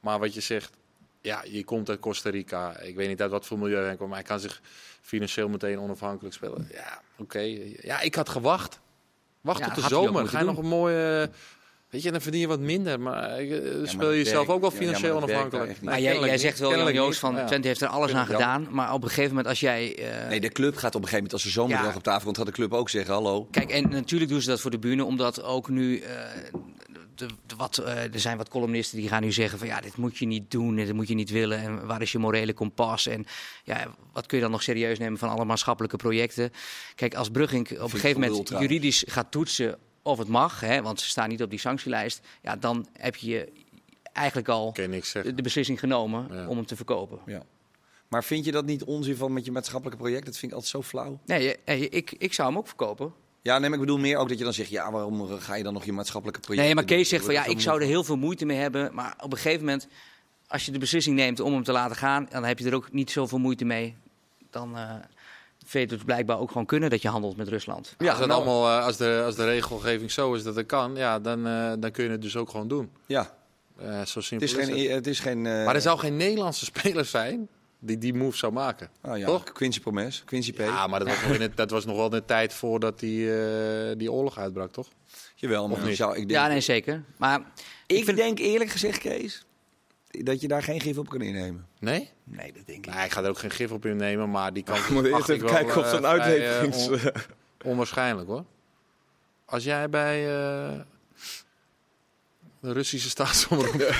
Maar wat je zegt, ja, je komt uit Costa Rica. Ik weet niet uit wat voor milieu hij komt, maar hij kan zich financieel meteen onafhankelijk spelen. Ja, oké. Ja, ik had gewacht. Wacht Ja, tot de zomer. Ga je doen. nog een mooie... Weet je, dan verdien je wat minder, maar eh, maar speel jezelf werkt- ook wel ja, financieel maar onafhankelijk. Maar jij, jij zegt wel, Joost, van Ja. Twente heeft er alles aan gedaan. Maar op een gegeven moment, als jij... eh, Nee, de club gaat op een gegeven moment, als er zo'n Ja. bedrag op tafel komt, gaat de club ook zeggen, hallo. Kijk, en natuurlijk doen ze dat voor de bühne, omdat ook nu. eh, de, de- wat, eh, er zijn wat columnisten die gaan nu zeggen van ja, dit moet je niet doen, dit moet je niet willen. En waar is je morele kompas? En ja, wat kun je dan nog serieus nemen van alle maatschappelijke projecten? Kijk, als Brugging op een gegeven moment juridisch gaat toetsen of het mag, hè, want ze staan niet op die sanctielijst, ja, dan heb je eigenlijk al de, beslissing genomen Ja. om hem te verkopen. Ja. Maar vind je dat niet onzin van met je maatschappelijke project? Dat vind ik altijd zo flauw. Nee, ik, ik zou hem ook verkopen. Ja, nee, maar ik bedoel meer ook dat je dan zegt, ja, waarom ga je dan nog je maatschappelijke project Nee, maar? Kees zegt van ja, ik zou er heel veel moeite mee hebben. Maar op een gegeven moment, als je de beslissing neemt om hem te laten gaan, dan heb je er ook niet zoveel moeite mee. Dan eh vind je het blijkbaar ook gewoon kunnen dat je handelt met Rusland. Ja, als, het nou- allemaal, eh, als, de, als de regelgeving zo is dat het kan, ja, dan, eh, dan kun je het dus ook gewoon doen. Ja, Eh, zo het simpel is is geen... het. Het is geen eh, Maar er zou geen Nederlandse [laughs] speler zijn die die move zou maken. oh, ja, toch? Quincy Promes, Quincy P. Ja, maar dat was, nog in het, dat was nog wel de tijd voordat die, eh, die oorlog uitbrak, toch? Jawel, maar Of niet? Zou, ik denk, Ja, nee, zeker. Maar ik vind- denk eerlijk gezegd, Kees, dat je daar geen gif op kan innemen. Nee? Nee, dat denk ik Nou, ik ga er ook geen gif op innemen, maar die kan [laughs] moet eerst even kijken of zo'n uitleverings- onwaarschijnlijk hoor. Als jij bij eh, de Russische staatsomroep... [laughs]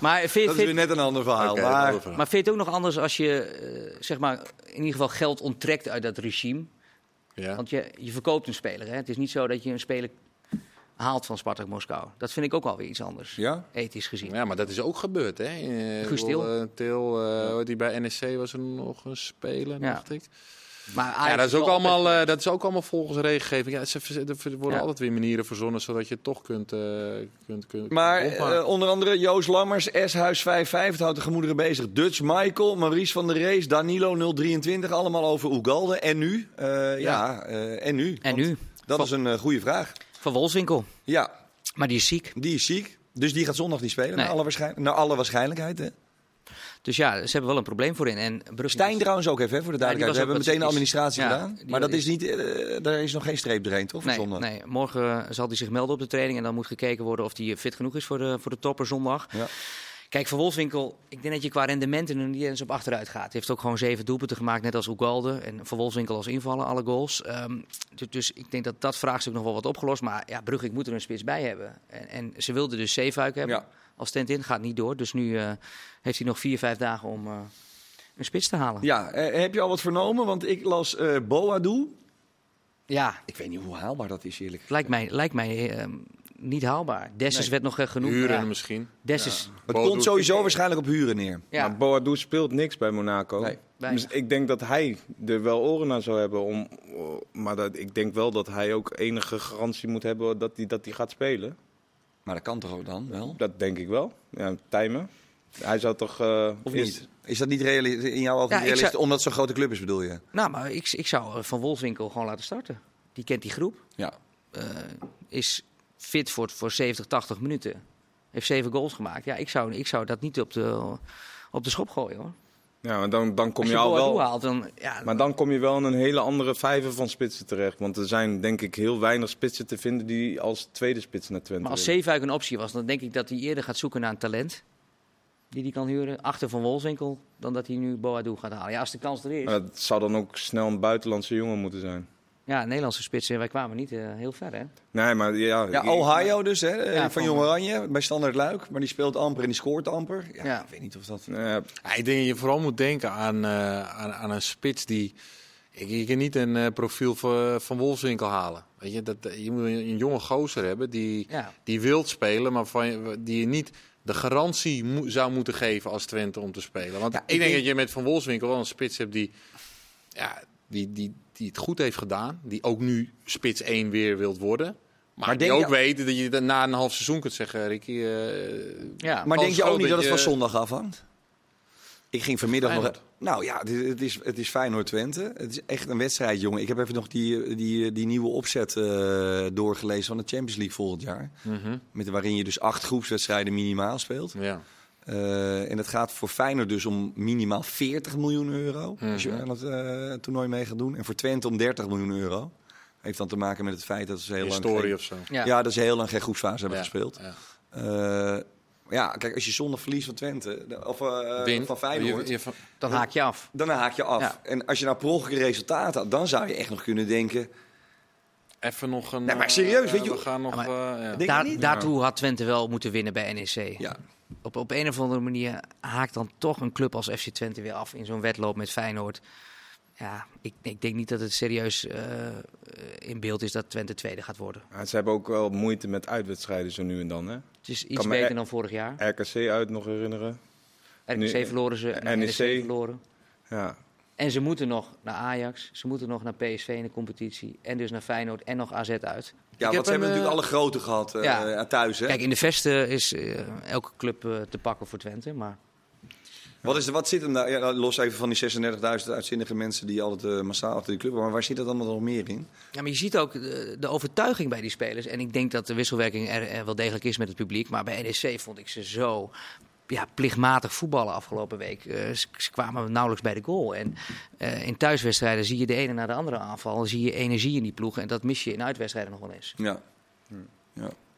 maar vind, Dat is vind- weer net een ander verhaal. Maar, maar vind je het ook nog anders als je eh, zeg maar, in ieder geval geld onttrekt uit dat regime? Ja. Want je, je verkoopt een speler. Hè? Het is niet zo dat je een speler haalt van Spartak Moskou. Dat vind ik ook alweer iets anders, ja? ethisch gezien. ja, maar dat is ook gebeurd, hè? Eh, Guus Til. eh, Til, eh, die bij NEC was er nog een speler, Ja. dacht ik. Maar Ja, dat is, ook allemaal, eh, dat is ook allemaal volgens regelgeving. Ja, er worden Ja. altijd weer manieren verzonnen zodat je het toch kunt, eh kunt, kunt Maar eh, onder andere Joost Lammers, S-Huis 55, het houdt de gemoederen bezig. Dutch Michael, Maurice van der Rees, Danilo 023, allemaal over Ugalde. En nu? Eh, ja, eh, en nu? En Want nu? Dat is een goede vraag. Van Wolfswinkel. Ja, Maar die is ziek. die is ziek. Dus die gaat zondag niet spelen, Nee. naar, alle waarschijn- naar alle waarschijnlijkheid. Hè? Dus ja, ze hebben wel een probleem voorin. En Stijn trouwens ook even, hè, voor de Ja, duidelijkheid. was We hebben meteen de administratie gedaan. Ja, maar dat is niet, eh, daar is nog geen streep doorheen, toch? Nee, zondag? nee, morgen zal hij zich melden op de training. En dan moet gekeken worden of hij fit genoeg is voor de, voor de topper zondag. Ja. Kijk, Van Wolfswinkel, ik denk dat je qua rendementen er niet eens op achteruit gaat. Hij heeft ook gewoon zeven doelpunten gemaakt, net als Ugalde. En Van Wolfswinkel als invallen, alle goals. Ehm, dus, ik denk dat dat vraagstuk nog wel wat opgelost. Maar ja, Brugge moet er een spits bij hebben. En, en ze wilden dus Zeefuik hebben Ja. als stand-in. Gaat niet door. Dus nu eh, heeft hij nog vier, vijf dagen om eh, een spits te halen. Ja, eh, heb je al wat vernomen? Want ik las eh Boadu. Ja, Ik weet niet hoe haalbaar dat is, eerlijk. lijkt mij, lijkt mij eh, niet haalbaar. Dessus Nee. werd nog eh, genoemd. Huren Ja, misschien. Dessus, Het komt sowieso waarschijnlijk op huren neer. ja. Maar Boadu speelt niks bij Monaco. Nee, dus ik denk dat hij er wel oren naar zou hebben. Om, maar dat, ik denk wel dat hij ook enige garantie moet hebben dat hij dat hij gaat spelen. Maar dat kan toch ook dan wel? Dat denk ik wel. Ja, timen. Hij zou toch... eh, Of niet? Is dat niet reali- in jouw ogen Ja, niet ik realistisch? zou- Omdat het zo'n grote club is, bedoel je? Nou, maar ik, ik zou eh, Van Wolfswinkel gewoon laten starten. Die kent die groep. Ja. eh, is fit voor, voor 70, 80 minuten. Heeft zeven goals gemaakt. Ja, ik zou, ik zou dat niet op de, op de schop gooien hoor. Ja, maar dan, dan kom je, je al wel... haalt, dan... Ja, Maar dan kom je wel in een hele andere vijver van spitsen terecht. Want er zijn denk ik heel weinig spitsen te vinden die als tweede spits naar Twente maar als. Zeefuik een optie was, dan denk ik dat hij eerder gaat zoeken naar een talent. Die hij kan huren achter Van Wolfswinkel. Dan dat hij nu Boadu gaat halen. Ja, als de kans er is. Maar dat zou dan ook snel een buitenlandse jongen moeten zijn. Ja, Nederlandse spitsen. Wij kwamen niet eh, heel ver hè. Nee, maar ja... Ja, Ohio dus, hè, eh, Ja, van van- Jong Oranje, bij Standard Luik. Maar die speelt amper en die scoort amper. Ja, Ja. Ik weet niet of dat... Ik denk dat je vooral moet denken aan, eh, aan, aan een spits die. Ik, je kan niet een eh, profiel van, van Wolfswinkel halen. Weet je, dat, je moet een, een jonge gozer hebben die, Ja. die wilt spelen, maar van, die je niet de garantie mo- zou moeten geven als Twente om te spelen. Want Ja, ik, ik denk, denk- dat je met Van Wolfswinkel wel een spits hebt die, ja, die, die, die het goed heeft gedaan. Die ook nu spits 1 weer wilt worden. Maar, Maar die denk ook je- weet dat je na een half seizoen kunt zeggen, Ricky. eh, Ja, Maar denk je ook niet dat het van zondag afhangt? Ik ging vanmiddag nog... Feyenoord. Nou ja, het is, het is Feyenoord-Twente. Het is echt een wedstrijd, jongen. Ik heb even nog die, die, die nieuwe opzet eh, doorgelezen van de Champions League volgend jaar. mhm, Met, waarin je dus acht groepswedstrijden minimaal speelt. ja. Eh, en dat gaat voor Feyenoord dus om minimaal 40 miljoen euro. Als je Mhm. aan het eh, toernooi mee gaat doen. En voor Twente om 30 miljoen euro. Heeft dan te maken met het feit dat ze heel lang... Historie geen- of zo. ja. Ja, dat ze heel lang geen groepsfase hebben Ja, gespeeld. ja. Eh, ja, kijk, als je zondag verliest van Twente, of Win. van Feyenoord, Je- je- van- dan haak je af. dan haak je af. Ja. En als je nou per ongeluk resultaat had, dan zou je echt nog kunnen denken... Even nog een. Nee, maar serieus, weet je We gaan nog. Ja, eh, ja. Daar, daartoe had Twente wel moeten winnen bij NEC. Ja, Op, op een of andere manier haakt dan toch een club als FC Twente weer af in zo'n wedloop met Feyenoord. Ja, ik, ik denk niet dat het serieus eh, in beeld is dat Twente tweede gaat worden. Ja, ze hebben ook wel moeite met uitwedstrijden zo nu en dan. Hè? Het is iets Kan beter dan vorig jaar. RKC uit nog herinneren. RKC nu- verloren ze, NEC NEC. verloren. Ja. En ze moeten nog naar Ajax, ze moeten nog naar PSV in de competitie. En dus naar Feyenoord en nog AZ uit. ja want ze hebben natuurlijk eh, alle grote gehad eh, Ja. thuis. Hè? Kijk, in de vesten is eh, elke club eh, te pakken voor Twente. Maar Wat, is, de- wat zit hem daar? Ja, nou, los even van die 36.000 uitzinnige mensen die altijd eh, massaal achter die club Maar waar zit dat allemaal nog meer in? Ja, maar je ziet ook de, de overtuiging bij die spelers. En ik denk dat de wisselwerking er, er wel degelijk is met het publiek. Maar bij NEC vond ik ze zo ja, plichtmatig voetballen afgelopen week. Eh, ze, ze kwamen nauwelijks bij de goal. En eh, in thuiswedstrijden zie je de ene na de andere aanval. Dan zie je energie in die ploeg. En dat mis je in uitwedstrijden nog wel eens. Ja.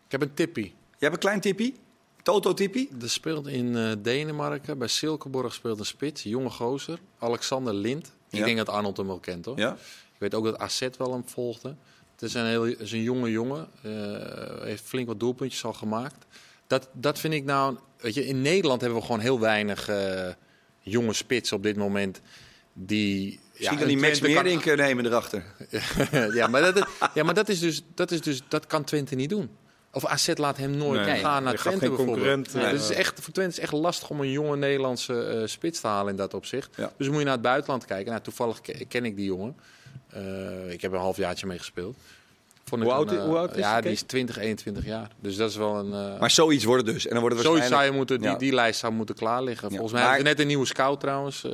Ik heb een tippie. Jij hebt een klein tippie? Toto-tippie? Er speelt in eh, Denemarken, bij Silkeborg speelt een spits, jonge gozer, Alexander Lind. Ik Ja. denk dat Arnold hem wel kent, hoor. Ja. Ik weet ook dat AZ wel hem volgde. Het is een, heel, is een jonge jongen, eh, heeft flink wat doelpuntjes al gemaakt. Dat, dat vind ik nou, weet je, in Nederland hebben we gewoon heel weinig eh, jonge spitsen op dit moment. Die, Misschien kan die Max kan- Meerdink eh, nemen erachter. [laughs] ja, maar, dat, ja, maar dat is dus, dat is dus, dat kan Twente niet doen. Of AZ laat hem nooit Nee, gaan naar Twente geen bijvoorbeeld. concurrent, Nee, eh, dus het is echt, voor Twente is echt lastig om een jonge Nederlandse eh, spits te halen in dat opzicht. Ja. Dus moet je naar het buitenland kijken. Nou, toevallig ke- ken ik die jongen. Eh, ik heb er een halfjaartje mee gespeeld. Vond ik Hoe een, oud eh, hoe oud is Ja, die is 20, 21 jaar. Dus dat is wel een... eh, Maar zoiets wordt het dus. En dan wordt het Zoiets zou je waarschijnlijk... moeten, die, Ja. die lijst zou moeten klaar liggen. Volgens mij Maar- net een nieuwe scout trouwens. eh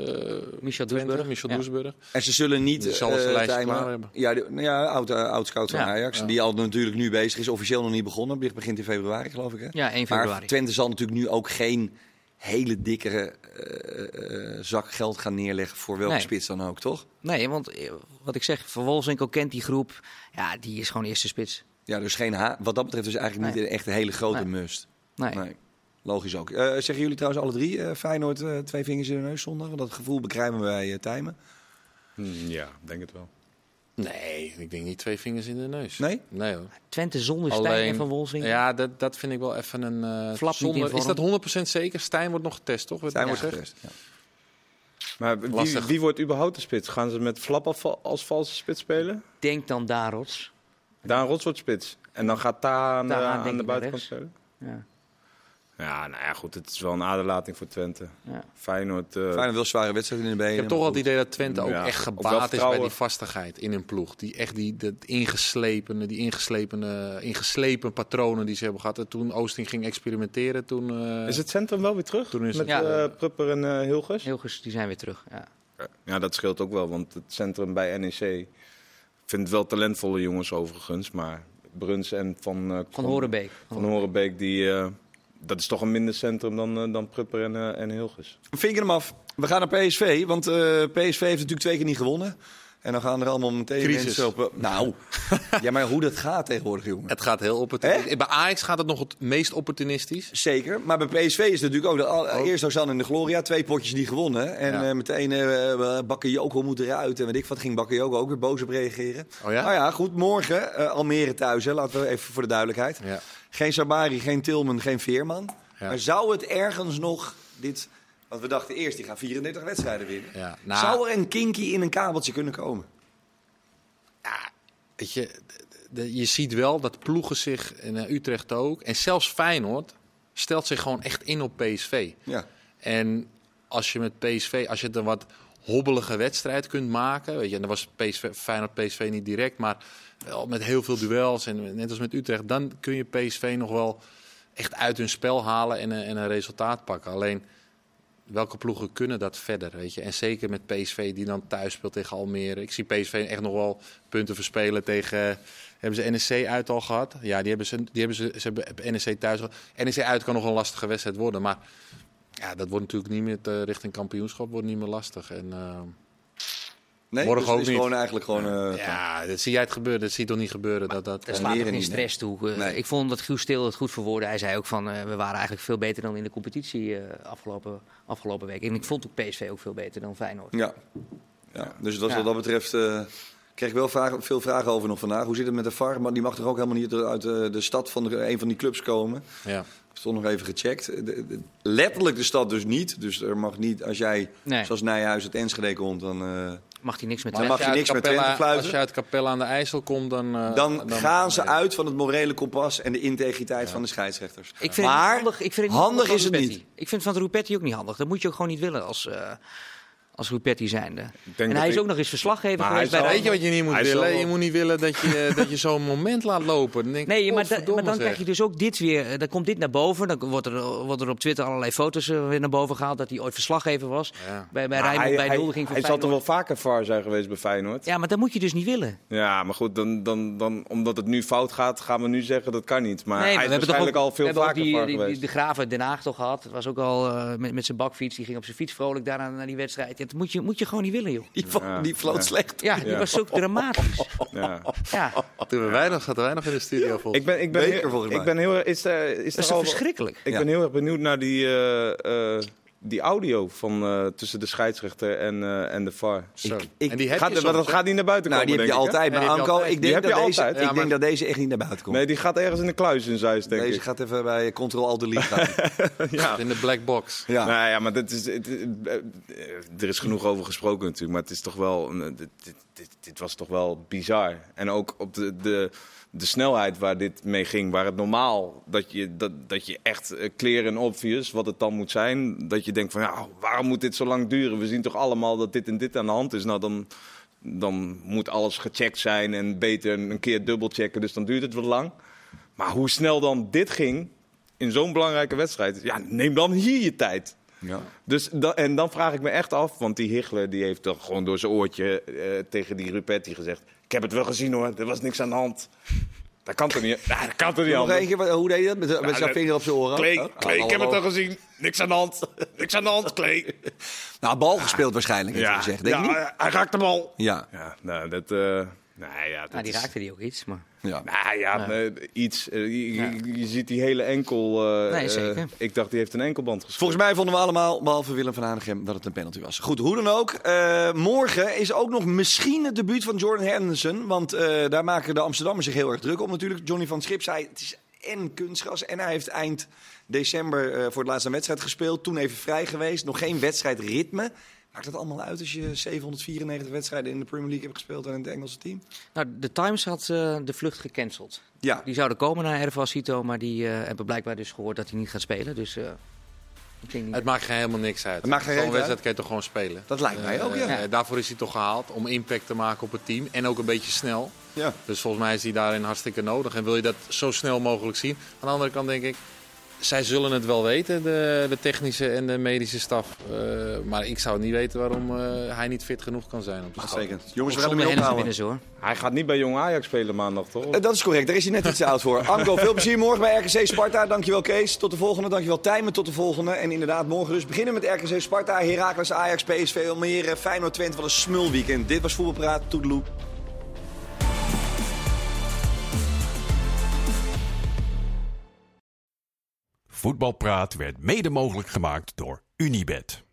Michel Doesburg. Michel Ja. Doesburg. En ze zullen niet... Die zal zijn eh, lijstje timen. klaar hebben. Ja, de, nou ja oud, eh, oud scout van Ja. Ajax. Ja. Die al natuurlijk nu bezig is. Officieel nog niet begonnen. Het begint in februari, geloof ik. Hè? Ja, 1 Maar februari. Twente zal natuurlijk nu ook geen hele dikkere eh, eh, zak geld gaan neerleggen voor welke Nee. spits dan ook, toch? Nee, want eh, wat ik zeg, Van Wolfswinkel kent die groep. Ja, die is gewoon eerste spits. Ja, dus geen ha wat dat betreft dus eigenlijk niet Nee. echt een hele grote Nee. must. Nee. Nee. Logisch ook. Eh, zeggen jullie trouwens alle drie eh, Feyenoord eh, twee vingers in de neus zondag? Want dat gevoel bekrijgen we bij uh, Tijmen. Hm, ja, denk het wel. Nee, ik denk niet twee vingers in de neus. Nee? Nee hoor. Twente zonder Stijn en Van Wolfswinkel. Ja, dat, dat vind ik wel even een. eh Flap zonder, is dat 100% zeker? Stijn wordt nog getest, toch? Stijn wordt getest. Ja. Maar wie, wie wordt überhaupt de spits? Gaan ze met Flap als, als valse spits spelen? Denk dan Darots. Daan Rots wordt spits. En dan gaat Ta aan de, Ta, aan de naar buitenkant spelen? Ja. Ja, nou ja, goed. Het is wel een aderlating voor Twente. Ja. Feyenoord... eh, Feyenoord wel zware wedstrijden in de benen. Ik heb toch wel het idee dat Twente ook Ja, echt gebaat is bij die vastigheid in hun ploeg. Die echt die, dat ingeslepene, die ingeslepene, ingeslepen patronen die ze hebben gehad. En toen Oosting ging experimenteren, toen... eh, Is het centrum wel weer terug? Toen is Met het- eh. Prupper en eh Hilgers? Hilgers, die zijn weer terug. Ja. Ja, dat scheelt ook wel. Want het centrum bij NEC... Ik vind het wel talentvolle jongens overigens. Maar Bruns en Van... eh, Van Horenbeek. Van Horenbeek, die... dat is toch een minder centrum dan, eh, dan Prupper en, eh, en Hilgers. Vinken hem af. We gaan naar PSV, want eh, PSV heeft natuurlijk twee keer niet gewonnen. En dan gaan er allemaal meteen Crisis. mensen op... Nou, [laughs] ja, maar hoe dat gaat tegenwoordig, jongen. Het gaat heel opportunistisch. Bij Ajax gaat het nog het meest opportunistisch. Zeker, maar bij PSV is het natuurlijk ook... De, al- Eerst Ozan in de Gloria, twee potjes niet gewonnen. En Ja. eh, meteen uh, Bakayoko moet eruit. En weet ik wat, ging Bakayoko ook weer boos op reageren. Oh ja? Nou ja, goed, morgen eh, Almere thuis, hè, laten we even voor de duidelijkheid. Ja. Geen Sabari, geen Tilman, geen Veerman. Ja. Maar zou het ergens nog dit... Want we dachten eerst, die gaan 34 wedstrijden winnen. Ja, nou- Zou er een kinky in een kabeltje kunnen komen? Weet je, je ziet wel dat ploegen zich, en eh, Utrecht ook, en zelfs Feyenoord, stelt zich gewoon echt in op PSV. Ja. En als je met PSV, als je het een wat hobbelige wedstrijd kunt maken, weet je, en dan was PSV, Feyenoord PSV niet direct, maar wel met heel veel duels en net als met Utrecht, dan kun je PSV nog wel echt uit hun spel halen en, een- en een resultaat pakken. Alleen welke ploegen kunnen dat verder, weet je? En zeker met PSV die dan thuis speelt tegen Almere. Ik zie PSV echt nog wel punten verspelen tegen. Hebben ze NEC uit al gehad? Ja, die hebben ze. Die hebben ze, ze hebben NEC thuis. gehad. NEC uit kan nog een lastige wedstrijd worden, maar ja, dat wordt natuurlijk niet meer eh, richting kampioenschap wordt niet meer lastig. En eh, Nee, Morgen dus het ook is niet. gewoon eigenlijk gewoon... eh, ja, dat zie jij het gebeuren. Dat zie je toch niet gebeuren dat dat. Dat eh, slaat er geen stress toe. Eh, Nee. Ik vond dat Guus Stil het goed verwoordde. Hij zei ook van, eh, we waren eigenlijk veel beter dan in de competitie eh, afgelopen, afgelopen week. En ik vond ook PSV ook veel beter dan Feyenoord. Ja. ja. Dus dat, Ja. wat dat betreft eh kreeg ik wel vragen, veel vragen over nog vandaag. Hoe zit het met de VAR? Maar die mag toch ook helemaal niet uit de stad van de, een van die clubs komen? ja. Heb het nog even gecheckt. De- de- letterlijk de stad dus niet. Dus er mag niet, als jij Nee. zoals Nijhuis uit Enschede komt, dan, eh, Mag hij niks met Twente. mag je als niks met Twente fluiten? Als je uit Capella aan de IJssel komt, dan. eh, dan, gaan ze uit van het morele kompas en de integriteit van de scheidsrechters. Ik vind maar het handig, ik vind het niet handig is het niet. Ik vind het van Rupetti ook niet handig. Dat moet je ook gewoon niet willen als, eh als Rupetti zijnde. En dat hij is ik- ook nog eens verslaggever Maar geweest hij bij Weet je wat je niet moet Hij willen? Je moet niet willen dat je, [laughs] dat je zo'n moment laat lopen. Dan denk Nee, maar, da- godverdomme maar dan zeg. krijg je dus ook dit weer. eh, Dan komt dit naar boven. Dan wordt er, wordt er op Twitter allerlei foto's eh, weer naar boven gehaald. Dat hij ooit verslaggever was. Ja. Bij, bij Rijnmond, hij, bij de hij, huldiging van hij zal toch wel vaker VAR zijn geweest bij Feyenoord? Ja, maar dat moet je dus niet willen. Ja, maar goed, dan, dan, dan, omdat het nu fout gaat, gaan we nu zeggen dat kan niet. Maar Nee, hij maar is we hebben toch waarschijnlijk ook- al veel we hebben ook vaker die, VAR die, die, geweest. de Graaf uit Den Haag toch gehad. Het was ook al eh, met, met zijn bakfiets. Die ging op zijn fiets vrolijk daar naar, naar die wedstrijd. Dat moet je, moet je gewoon niet willen, joh. Die, Ja, die floot ja. slecht. Ja, die Ja. was ook dramatisch. [laughs] Ja. Ja, Toen we weinig, zaten wij nog in de studio volgens Ik ben, ik ben, Beker, heel, volgens mij. ik ben heel erg. Is, er- is dat is al, verschrikkelijk. ik Ja. ben heel erg benieuwd naar die, eh, eh, die audio van, eh, tussen de scheidsrechter en, eh, en de VAR. Zo. ik- en die heb Gaat, je maar soms, dat gaat niet naar buiten Nou, komen. die heb je denk ik, hè? altijd. Maar die heb je Anko, altijd. ik denk, dat deze, altijd. ik Ja, denk maar- dat deze echt niet naar buiten komt. Nee, die gaat ergens in de kluis in Zeist, denk deze ik. gaat even bij Control Alt Delete gaan. [laughs] ja. In de black box. ja. Nou ja, maar dat is, het- het- eh, er is genoeg over gesproken natuurlijk. Maar het is toch wel, dit, dit, dit was toch wel bizar. En ook op de, de, de snelheid waar dit mee ging. Waar het normaal, dat je, dat, dat je echt eh, clear en obvious, wat het dan moet zijn. Dat je denkt van, ja, waarom moet dit zo lang duren? We zien toch allemaal dat dit en dit aan de hand is. Nou, dan, dan moet alles gecheckt zijn en beter een keer dubbelchecken. Dus dan duurt het wat lang. Maar hoe snel dan dit ging in zo'n belangrijke wedstrijd. Ja, neem dan hier je tijd. Ja. Dus da- en dan vraag ik me echt af, want die Hichler die heeft toch gewoon door zijn oortje eh, tegen die Rupetti gezegd: Ik heb het wel gezien hoor, er was niks aan de hand. Dat kan toch niet? Ja, dat kan toch niet anders? hoe deed je dat? Met, met zijn vinger op zijn oren? Klee, Oh, Klee, ik heb het al gezien. Niks aan de hand. Niks aan de hand, Klee. Nou, bal gespeeld waarschijnlijk, heeft hij gezegd. Denk je niet? ja, hij raakt de bal. Ja. Ja, nou, dat... eh nou ja, dat Nou, die is- raakte die ook iets. Maar... ja. Nou ja, iets. eh, je, je- je ziet die hele enkel. eh, Nee, zeker. eh, ik dacht, die heeft een enkelband gespeeld. Volgens mij vonden we allemaal, behalve Willem van Hanegem, dat het een penalty was. Goed, hoe dan ook. eh, morgen is ook nog misschien het debuut van Jordan Henderson. Want eh, daar maken de Amsterdammers zich heel erg druk om natuurlijk. Johnny van Schip zei, het is en kunstgras. En hij heeft eind december eh, voor het laatste wedstrijd gespeeld. Toen even vrij geweest. Nog geen wedstrijdritme. Maakt het allemaal uit als je 794 wedstrijden in de Premier League hebt gespeeld en in het Engelse team? Nou, de Times had eh, de vlucht gecanceld. Ja, Die zouden komen naar Erva Cito, maar die eh, hebben blijkbaar dus gehoord dat hij niet gaat spelen. Dus eh, ik denk niet. Het maakt geen helemaal niks uit. Het maakt geen wedstrijd kan je toch gewoon spelen. dat lijkt mij ook, ja. Daarvoor is hij toch gehaald om impact te maken op het team en ook een beetje snel. ja. Dus volgens mij is hij daarin hartstikke nodig. En wil je dat zo snel mogelijk zien. Aan de andere kant denk ik, zij zullen het wel weten, de, de technische en de medische staf. Eh, maar ik zou niet weten waarom eh, hij niet fit genoeg kan zijn. Op de. Zeker. Jongens, we gaan hem ophouden. hoor. Hij gaat niet bij Jong Ajax spelen maandag, toch? Eh, Dat is correct, daar is hij net iets te oud voor. Anko, veel plezier morgen bij RKC Sparta. Dankjewel Kees, tot de volgende. Dankjewel Tijmen, tot de volgende. En inderdaad, morgen dus beginnen met RKC Sparta, Heracles, Ajax, PSV, Almere, Feyenoord, Twente. Wat een smulweekend. Dit was Voetbalpraat, toedeloe. Voetbalpraat werd mede mogelijk gemaakt door Unibed.